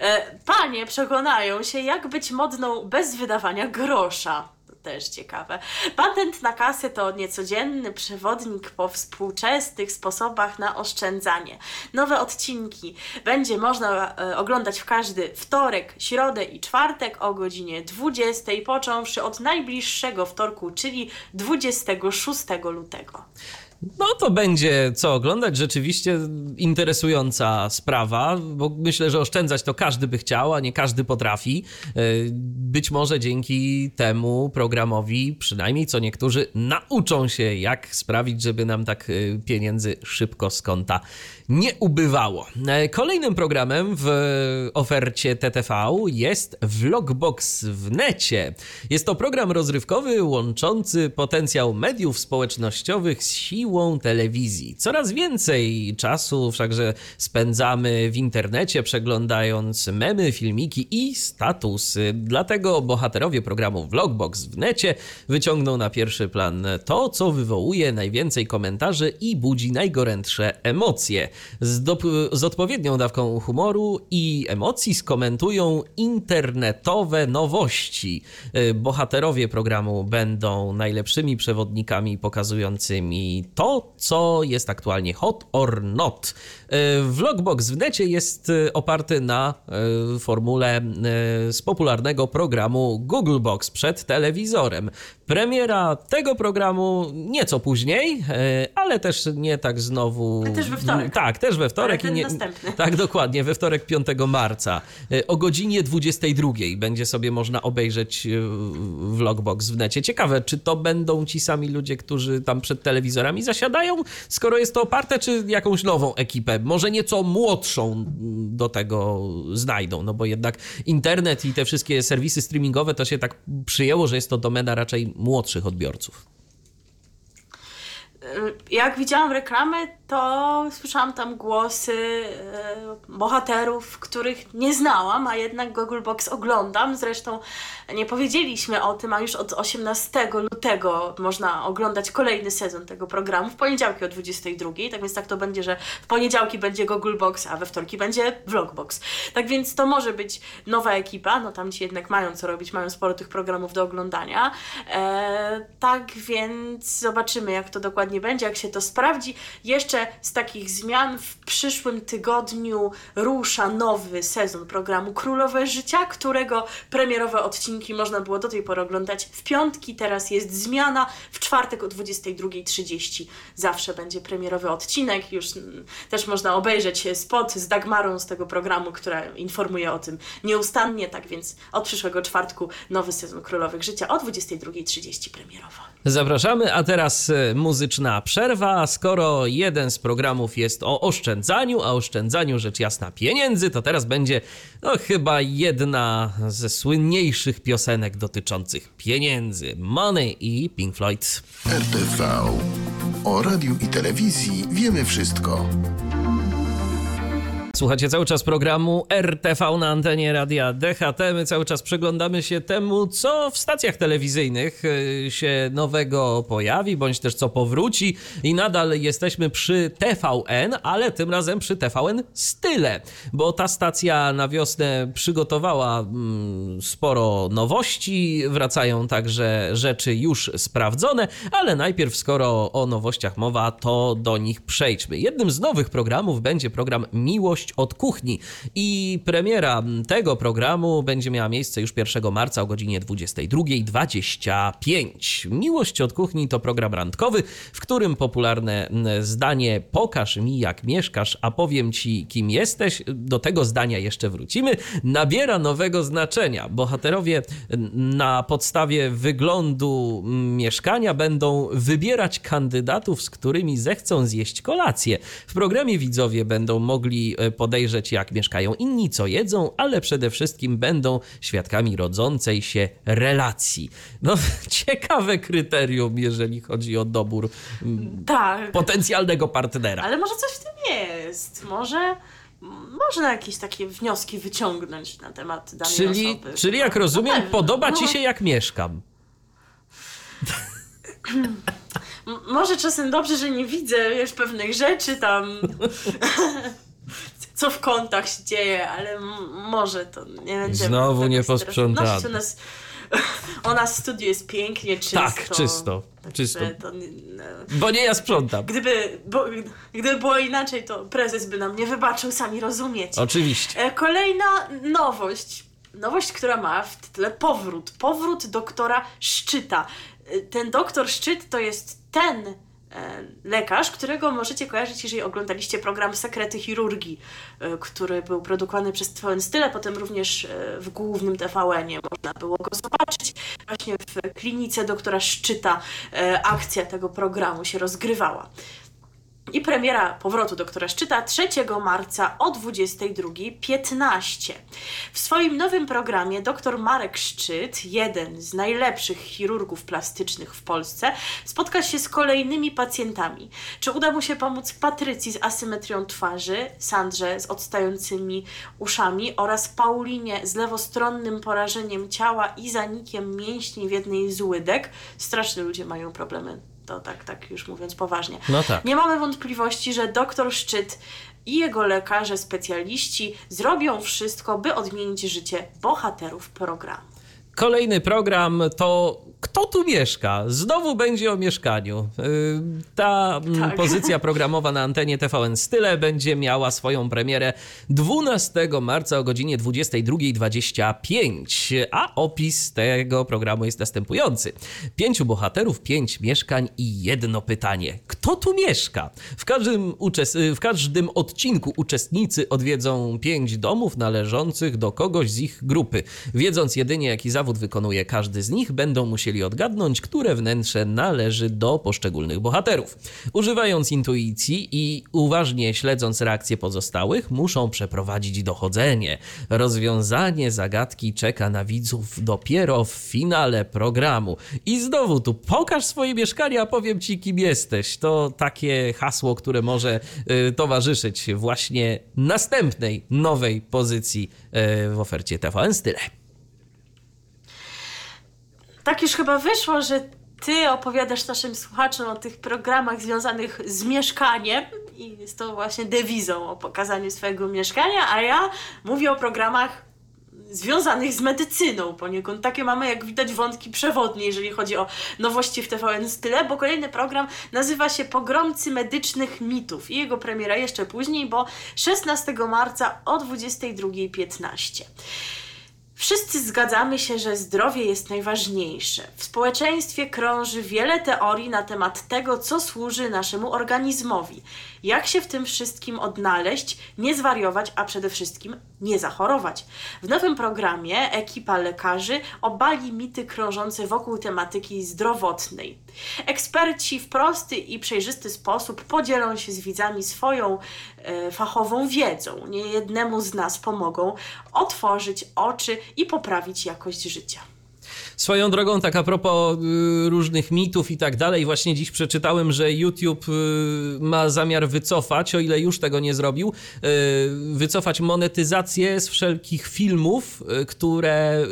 E, Panie przekonają się, jak być modną bez wydawania grosza. Też ciekawe. Patent na kasę to niecodzienny przewodnik po współczesnych sposobach na oszczędzanie. Nowe odcinki będzie można e, oglądać w każdy wtorek, środę i czwartek o godzinie 20, począwszy od najbliższego wtorku, czyli 26 lutego. No to będzie co oglądać. Rzeczywiście interesująca sprawa, bo myślę, że oszczędzać to każdy by chciał, a nie każdy potrafi. E, Być może dzięki temu programowi, przynajmniej co niektórzy, nauczą się, jak sprawić, żeby nam tak e, pieniędzy szybko z konta nie ubywało. E, Kolejnym programem w ofercie TTV jest Vlogbox w necie. Jest to program rozrywkowy łączący potencjał mediów społecznościowych z siłą telewizji. Coraz więcej czasu wszakże spędzamy w internecie, przeglądając memy, filmiki i statusy. Dlatego bohaterowie programu Vlogbox w necie wyciągną na pierwszy plan to, co wywołuje najwięcej komentarzy i budzi najgorętsze emocje. Z, z odpowiednią dawką humoru i emocji skomentują internetowe nowości. Y, Bohaterowie programu będą najlepszymi przewodnikami pokazującymi to, co jest aktualnie hot or not. Y, Vlogbox w necie jest y, oparty na y, formule y, z popularnego programu Google Box przed telewizorem. Premiera tego programu nieco później, y, ale też nie tak znowu. Też we wtorek. Tak, też we wtorek. I nie, następny. Tak, dokładnie, we wtorek 5 marca. Y, O godzinie 22 będzie sobie można obejrzeć Vlogbox w necie. Ciekawe, czy to będą ci sami ludzie, którzy tam przed telewizorami zasiadają, skoro jest to oparte, czy jakąś nową ekipę, może nieco młodszą do tego znajdą, no bo jednak internet i te wszystkie serwisy streamingowe to się tak przyjęło, że jest to domena raczej młodszych odbiorców. Y, Jak widziałam reklamę, to słyszałam tam głosy y, bohaterów, których nie znałam, a jednak Google Box oglądam. Zresztą nie powiedzieliśmy o tym, a już od 18 lutego można oglądać kolejny sezon tego programu w poniedziałki o 22. Tak więc tak to będzie, że w poniedziałki będzie Google Box, a we wtorki będzie Vlogbox. Tak więc to może być nowa ekipa, no tam ci jednak mają co robić, mają sporo tych programów do oglądania. E, tak więc zobaczymy, jak to dokładnie będzie, jak się to sprawdzi. Jeszcze z takich zmian w przyszłym tygodniu rusza nowy sezon programu Królowe Życia, którego premierowe odcinki można było do tej pory oglądać w piątki. Teraz jest zmiana. W czwartek o 22.30 zawsze będzie premierowy odcinek. Już mm, też można obejrzeć spot z Dagmarą z tego programu, która informuje o tym nieustannie. Tak więc od przyszłego czwartku nowy sezon Królowych Życia o 22.30 premierowo. Zapraszamy, a teraz e, muzyczna przerwa. Skoro jeden z programów jest o oszczędzaniu, a oszczędzaniu rzecz jasna pieniędzy, to teraz będzie no, chyba jedna ze słynniejszych piosenek dotyczących pieniędzy. Money i Pink Floyd. RTV. O radiu i telewizji wiemy wszystko. Słuchacie cały czas programu RTV na antenie radia DHT. My cały czas przyglądamy się temu, co w stacjach telewizyjnych y, się nowego pojawi, bądź też co powróci. I nadal jesteśmy przy TVN, ale tym razem przy TVN Style, bo ta stacja na wiosnę przygotowała mm, sporo nowości. Wracają także rzeczy już sprawdzone, ale najpierw, skoro o nowościach mowa, to do nich przejdźmy. Jednym z nowych programów będzie program Miłość od kuchni i premiera tego programu będzie miała miejsce już 1 marca o godzinie 22.25. Miłość od kuchni to program randkowy, w którym popularne zdanie pokaż mi jak mieszkasz, a powiem ci kim jesteś, do tego zdania jeszcze wrócimy, nabiera nowego znaczenia. Bohaterowie na podstawie wyglądu mieszkania będą wybierać kandydatów, z którymi zechcą zjeść kolację. W programie widzowie będą mogli e, podejrzeć, jak mieszkają inni, co jedzą, ale przede wszystkim będą świadkami rodzącej się relacji. No, ciekawe kryterium, jeżeli chodzi o dobór mm, Tak. potencjalnego partnera. Ale może coś w tym jest. Może można jakieś takie wnioski wyciągnąć na temat danej Czyli, osoby. czyli jak No, rozumiem, pewno. podoba ci No. się jak mieszkam. Może czasem dobrze, że nie widzę, wiesz, pewnych rzeczy tam, co w kątach się dzieje, ale może to nie będziemy. Znowu nie posprzątane. odnosić. U nas, u nas w studiu jest pięknie, czysto. Tak, czysto, Także czysto. Nie- no. Bo nie ja sprzątam. gdyby, bo, gdyby było inaczej, to prezes by nam nie wybaczył, sami rozumiecie. Oczywiście. E, Kolejna nowość. Nowość, która ma w tytule powrót. Powrót doktora Szczyta. E, Ten doktor Szczyt to jest ten lekarz, którego możecie kojarzyć, jeżeli oglądaliście program Sekrety Chirurgii, e, który był produkowany przez TVN Style, potem również e, w głównym TVN-ie można było go zobaczyć. Właśnie w klinice doktora Szczyta e, akcja tego programu się rozgrywała. I premiera powrotu doktora Szczyta 3 marca o 22.15. W swoim nowym programie dr Marek Szczyt, jeden z najlepszych chirurgów plastycznych w Polsce, spotka się z kolejnymi pacjentami. Czy uda mu się pomóc Patrycji z asymetrią twarzy, Sandrze z odstającymi uszami oraz Paulinie z lewostronnym porażeniem ciała i zanikiem mięśni w jednej z łydek? Straszne ludzie mają problemy. To tak, tak już mówiąc poważnie. No tak. Nie mamy wątpliwości, że doktor Szczyt i jego lekarze, specjaliści zrobią wszystko, by odmienić życie bohaterów programu. Kolejny program to Kto tu mieszka? Znowu będzie o mieszkaniu. Yy, Ta mm, Tak. pozycja programowa na antenie TVN Style będzie miała swoją premierę 12 marca o godzinie 22.25, a opis tego programu jest następujący. Pięciu bohaterów, pięć mieszkań i jedno pytanie. Kto tu mieszka? W każdym, uczes- w każdym odcinku uczestnicy odwiedzą pięć domów należących do kogoś z ich grupy. Wiedząc jedynie, jaki zawód wykonuje każdy z nich, będą musieli odgadnąć, które wnętrze należy do poszczególnych bohaterów. Używając intuicji i uważnie śledząc reakcje pozostałych, muszą przeprowadzić dochodzenie. Rozwiązanie zagadki czeka na widzów dopiero w finale programu. I znowu tu pokaż swoje mieszkanie, a powiem ci, kim jesteś. To takie hasło, które może y, towarzyszyć właśnie następnej nowej pozycji y, w ofercie TVN Style. Tak już chyba wyszło, że ty opowiadasz naszym słuchaczom o tych programach związanych z mieszkaniem i jest to właśnie dewizą o pokazaniu swojego mieszkania, a ja mówię o programach związanych z medycyną poniekąd. Takie mamy, jak widać, wątki przewodnie, jeżeli chodzi o nowości w TVN Style, bo kolejny program nazywa się Pogromcy Medycznych Mitów i jego premiera jeszcze później, bo 16 marca o 22.15. Wszyscy zgadzamy się, że zdrowie jest najważniejsze. W społeczeństwie krąży wiele teorii na temat tego, co służy naszemu organizmowi. Jak się w tym wszystkim odnaleźć, nie zwariować, a przede wszystkim nie zachorować. W nowym programie ekipa lekarzy obali mity krążące wokół tematyki zdrowotnej. Eksperci w prosty i przejrzysty sposób podzielą się z widzami swoją e, fachową wiedzą. Niejednemu z nas pomogą otworzyć oczy i poprawić jakość życia. Swoją drogą, tak a propos y, różnych mitów i tak dalej, właśnie dziś przeczytałem, że YouTube y, ma zamiar wycofać, o ile już tego nie zrobił, y, wycofać monetyzację z wszelkich filmów, które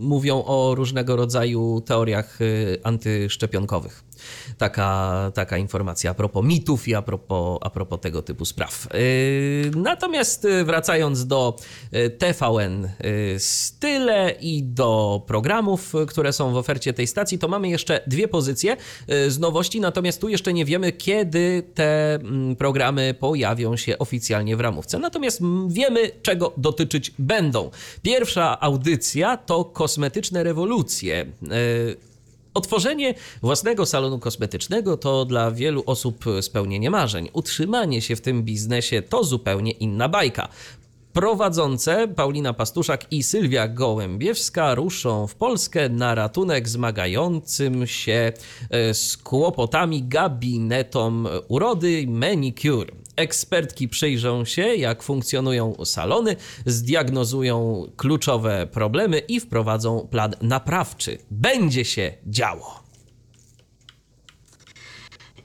mówią o różnego rodzaju teoriach antyszczepionkowych. Taka, taka informacja a propos mitów i a propos, a propos tego typu spraw. Yy, Natomiast yy, wracając do yy, TVN Style i do programów, które są w ofercie tej stacji, to mamy jeszcze dwie pozycje z nowości, natomiast tu jeszcze nie wiemy, kiedy te mm, programy pojawią się oficjalnie w ramówce. Natomiast mm, wiemy, czego dotyczyć będą. Pierwsza audycja to kosmetyczne rewolucje. Otworzenie własnego salonu kosmetycznego to dla wielu osób spełnienie marzeń. Utrzymanie się w tym biznesie to zupełnie inna bajka. Prowadzące Paulina Pastuszak i Sylwia Gołębiewska ruszą w Polskę na ratunek zmagającym się e, z kłopotami gabinetom urody Manicure. Ekspertki przyjrzą się, jak funkcjonują salony, zdiagnozują kluczowe problemy i wprowadzą plan naprawczy. Będzie się działo.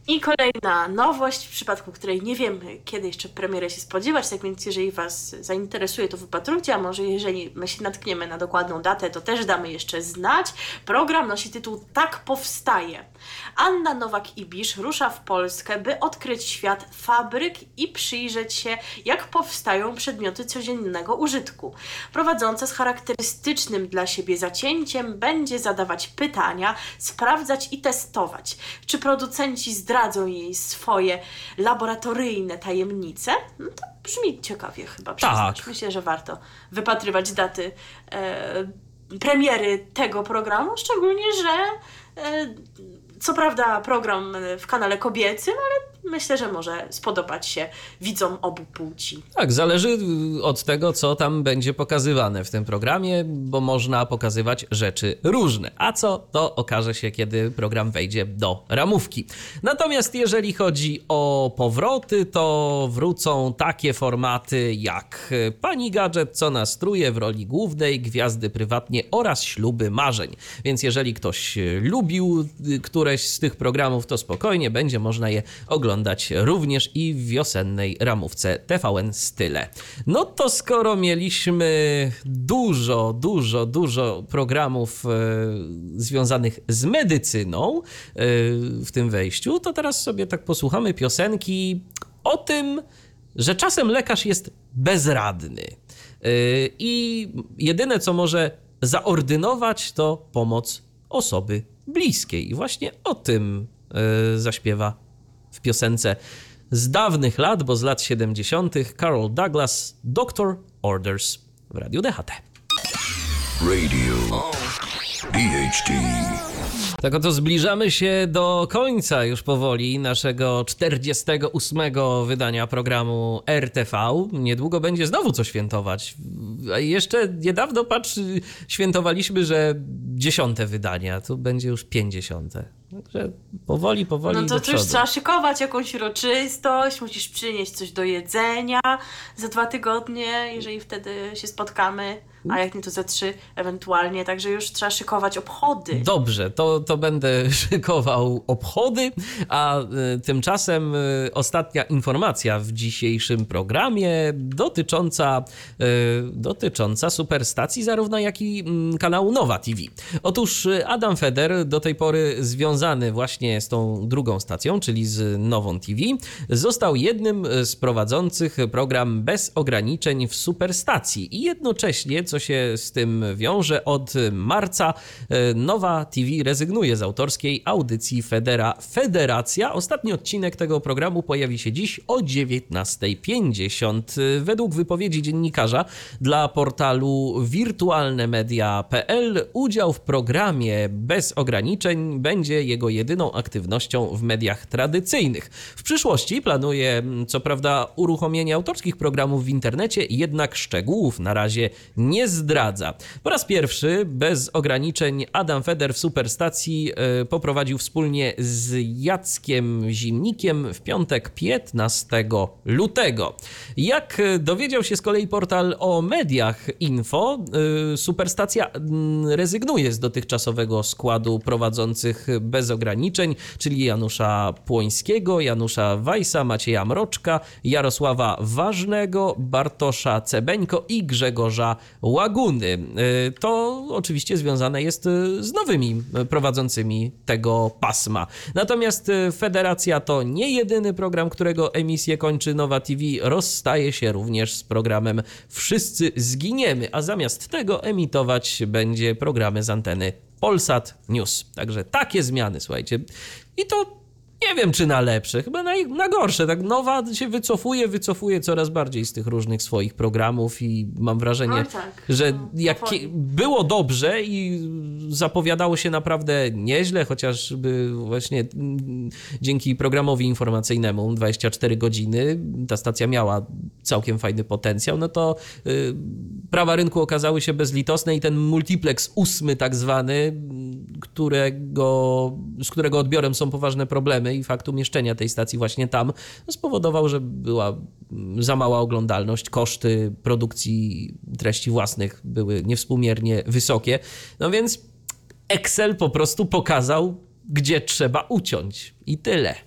I kolejna nowość, w przypadku której nie wiemy, kiedy jeszcze premiery się spodziewać, tak więc jeżeli Was zainteresuje, to wypatrujcie, a może jeżeli my się natkniemy na dokładną datę, to też damy jeszcze znać. Program nosi tytuł Tak powstaje. Anna Nowak-Ibisz rusza w Polskę, by odkryć świat fabryk i przyjrzeć się, jak powstają przedmioty codziennego użytku. Prowadząca z charakterystycznym dla siebie zacięciem będzie zadawać pytania, sprawdzać i testować, czy producenci zdradzą jej swoje laboratoryjne tajemnice. No to brzmi ciekawie chyba. przyznać. Tak. Myślę, że warto wypatrywać daty e, premiery tego programu, szczególnie, że e, co prawda program w kanale kobiecym, ale myślę, że może spodobać się widzom obu płci. Tak, zależy y, od tego, co tam będzie pokazywane w tym programie, bo można pokazywać rzeczy różne. A co, to okaże się, kiedy program wejdzie do ramówki. Natomiast jeżeli chodzi o powroty, to wrócą takie formaty jak y, Pani Gadżet, co nastruje w roli głównej, Gwiazdy prywatnie oraz Śluby marzeń. Więc jeżeli ktoś y, lubił któreś z tych programów, to spokojnie będzie można je oglądać również i w wiosennej ramówce TVN Style. No to skoro mieliśmy dużo, dużo, dużo programów e, związanych z medycyną e, w tym wejściu, to teraz sobie tak posłuchamy piosenki o tym, że czasem lekarz jest bezradny. E, I jedyne, co może zaordynować, to pomoc osoby bliskiej. I właśnie o tym e, zaśpiewa w piosence z dawnych lat, bo z lat 70. Carol Douglas, Doctor Orders w Radiu DHT. Radio DHT Tak oto zbliżamy się do końca już powoli naszego 48 wydania programu RTV. Niedługo będzie znowu co świętować. A jeszcze niedawno, patrz, świętowaliśmy, że dziesiąte wydanie, a tu będzie już pięćdziesiąte. Także powoli, powoli No to już trzeba szykować jakąś uroczystość, musisz przynieść coś do jedzenia za dwa tygodnie, jeżeli wtedy się spotkamy, a jak nie to za trzy ewentualnie, także już trzeba szykować obchody. Dobrze, to, to będę szykował obchody, a y, tymczasem y, ostatnia informacja w dzisiejszym programie dotycząca, y, dotycząca superstacji zarówno jak i mm, kanału Nowa TV. Otóż y, Adam Feder, do tej pory związany właśnie z tą drugą stacją, czyli z Nową TV, został jednym z prowadzących program bez ograniczeń w superstacji i jednocześnie, co się z tym wiąże, od marca e, Nowa TV rezygnuje z autorskiej audycji Federa Federacja. Ostatni odcinek tego programu pojawi się dziś o 19.50. Według wypowiedzi dziennikarza dla portalu wirtualnemedia.pl udział w programie bez ograniczeń będzie jego jedyną aktywnością w mediach tradycyjnych. W przyszłości planuje co prawda uruchomienie autorskich programów w internecie, jednak szczegółów na razie nie zdradza. Po raz pierwszy bez ograniczeń Adam Feder w Superstacji e, poprowadził wspólnie z Jackiem Zimnikiem w piątek 15 lutego. Jak e, dowiedział się z kolei portal o mediach info, e, Superstacja mm, rezygnuje z dotychczasowego składu prowadzących bez ograniczeń, czyli Janusza Płońskiego, Janusza Wajsa, Macieja Mroczka, Jarosława Ważnego, Bartosza Cebeńko i Grzegorza Łaguny. Y, To oczywiście związane jest y, z nowymi y, prowadzącymi tego pasma. Natomiast Federacja to nie jedyny program, którego emisję kończy Nowa TV. Rozstaje się również z programem Wszyscy zginiemy, a zamiast tego emitować będzie programy z anteny Polsat News. Także takie zmiany, słuchajcie. I to nie wiem, czy na lepsze, chyba na, na gorsze. Tak nowa się wycofuje, wycofuje coraz bardziej z tych różnych swoich programów i mam wrażenie, Oj, tak. że No, jak było dobrze i zapowiadało się naprawdę nieźle, chociażby właśnie mm, dzięki programowi informacyjnemu 24 godziny ta stacja miała całkiem fajny potencjał, no to y, prawa rynku okazały się bezlitosne i ten multiplex ósmy tak zwany, którego, z którego odbiorem są poważne problemy i fakt umieszczenia tej stacji właśnie tam spowodował, że była mm, za mała oglądalność, koszty produkcji treści własnych były niewspółmiernie wysokie. No więc Excel po prostu pokazał, gdzie trzeba uciąć i tyle.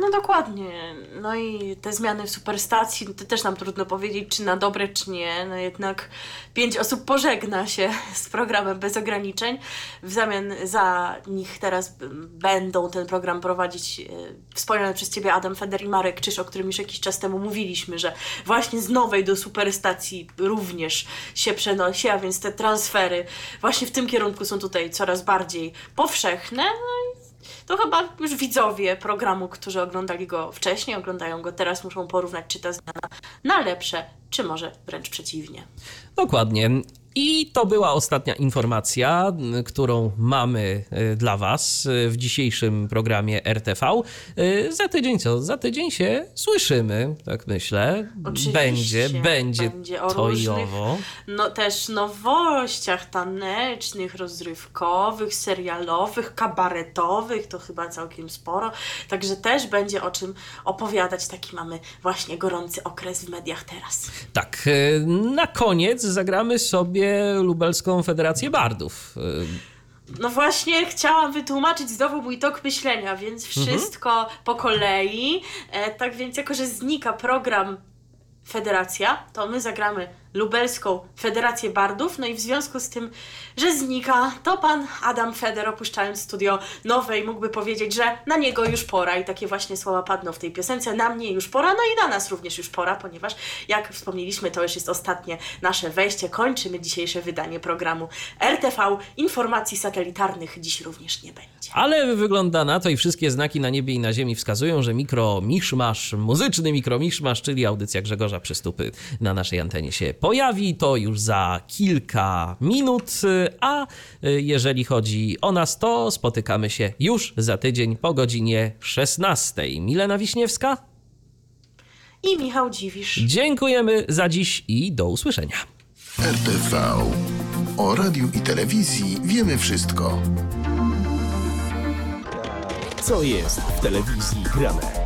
No dokładnie. No i te zmiany w superstacji, to też nam trudno powiedzieć, czy na dobre, czy nie. No jednak pięć osób pożegna się z programem bez ograniczeń. W zamian za nich teraz będą ten program prowadzić e, wspomniany przez Ciebie Adam Feder i Marek Czyż, o którym już jakiś czas temu mówiliśmy, że właśnie z nowej do superstacji również się przenosi, a więc te transfery właśnie w tym kierunku są tutaj coraz bardziej powszechne. No to chyba już widzowie programu, którzy oglądali go wcześniej, oglądają go teraz, muszą porównać, czy ta zmiana na lepsze, czy może wręcz przeciwnie. Dokładnie. I to była ostatnia informacja, którą mamy y, dla Was y, w dzisiejszym programie RTV. Y, Za tydzień co? Za tydzień się słyszymy, tak myślę. Oczywiście, będzie, będzie, będzie o to i różnych owo. No też nowościach tanecznych, rozrywkowych, serialowych, kabaretowych, to chyba całkiem sporo. Także też będzie o czym opowiadać. Taki mamy właśnie gorący okres w mediach teraz. Tak, na koniec zagramy sobie Lubelską Federację Bardów. Y, No właśnie, chciałam wytłumaczyć znowu mój tok myślenia, więc wszystko po kolei. E, tak więc, jako że znika program Federacja, to my zagramy lubelską Federację Bardów. No i w związku z tym, że znika, to pan Adam Feder, opuszczając studio nowej, mógłby powiedzieć, że na niego już pora. I takie właśnie słowa padną w tej piosence. Na mnie już pora, no i na nas również już pora, ponieważ, jak wspomnieliśmy, to już jest ostatnie nasze wejście. Kończymy dzisiejsze wydanie programu RTV. Informacji satelitarnych dziś również nie będzie. Ale wygląda na to i wszystkie znaki na niebie i na ziemi wskazują, że mikro miszmasz, muzyczny mikro miszmasz, czyli audycja Grzegorza Przystupy na naszej antenie się pojawi. To już za kilka minut, a y, jeżeli chodzi o nas, to spotykamy się już za tydzień po godzinie 16. Milena Wiśniewska, I Michał Dziwisz. dziękujemy za dziś i do usłyszenia. RTV. O radiu i telewizji wiemy wszystko. Co jest w telewizji grane?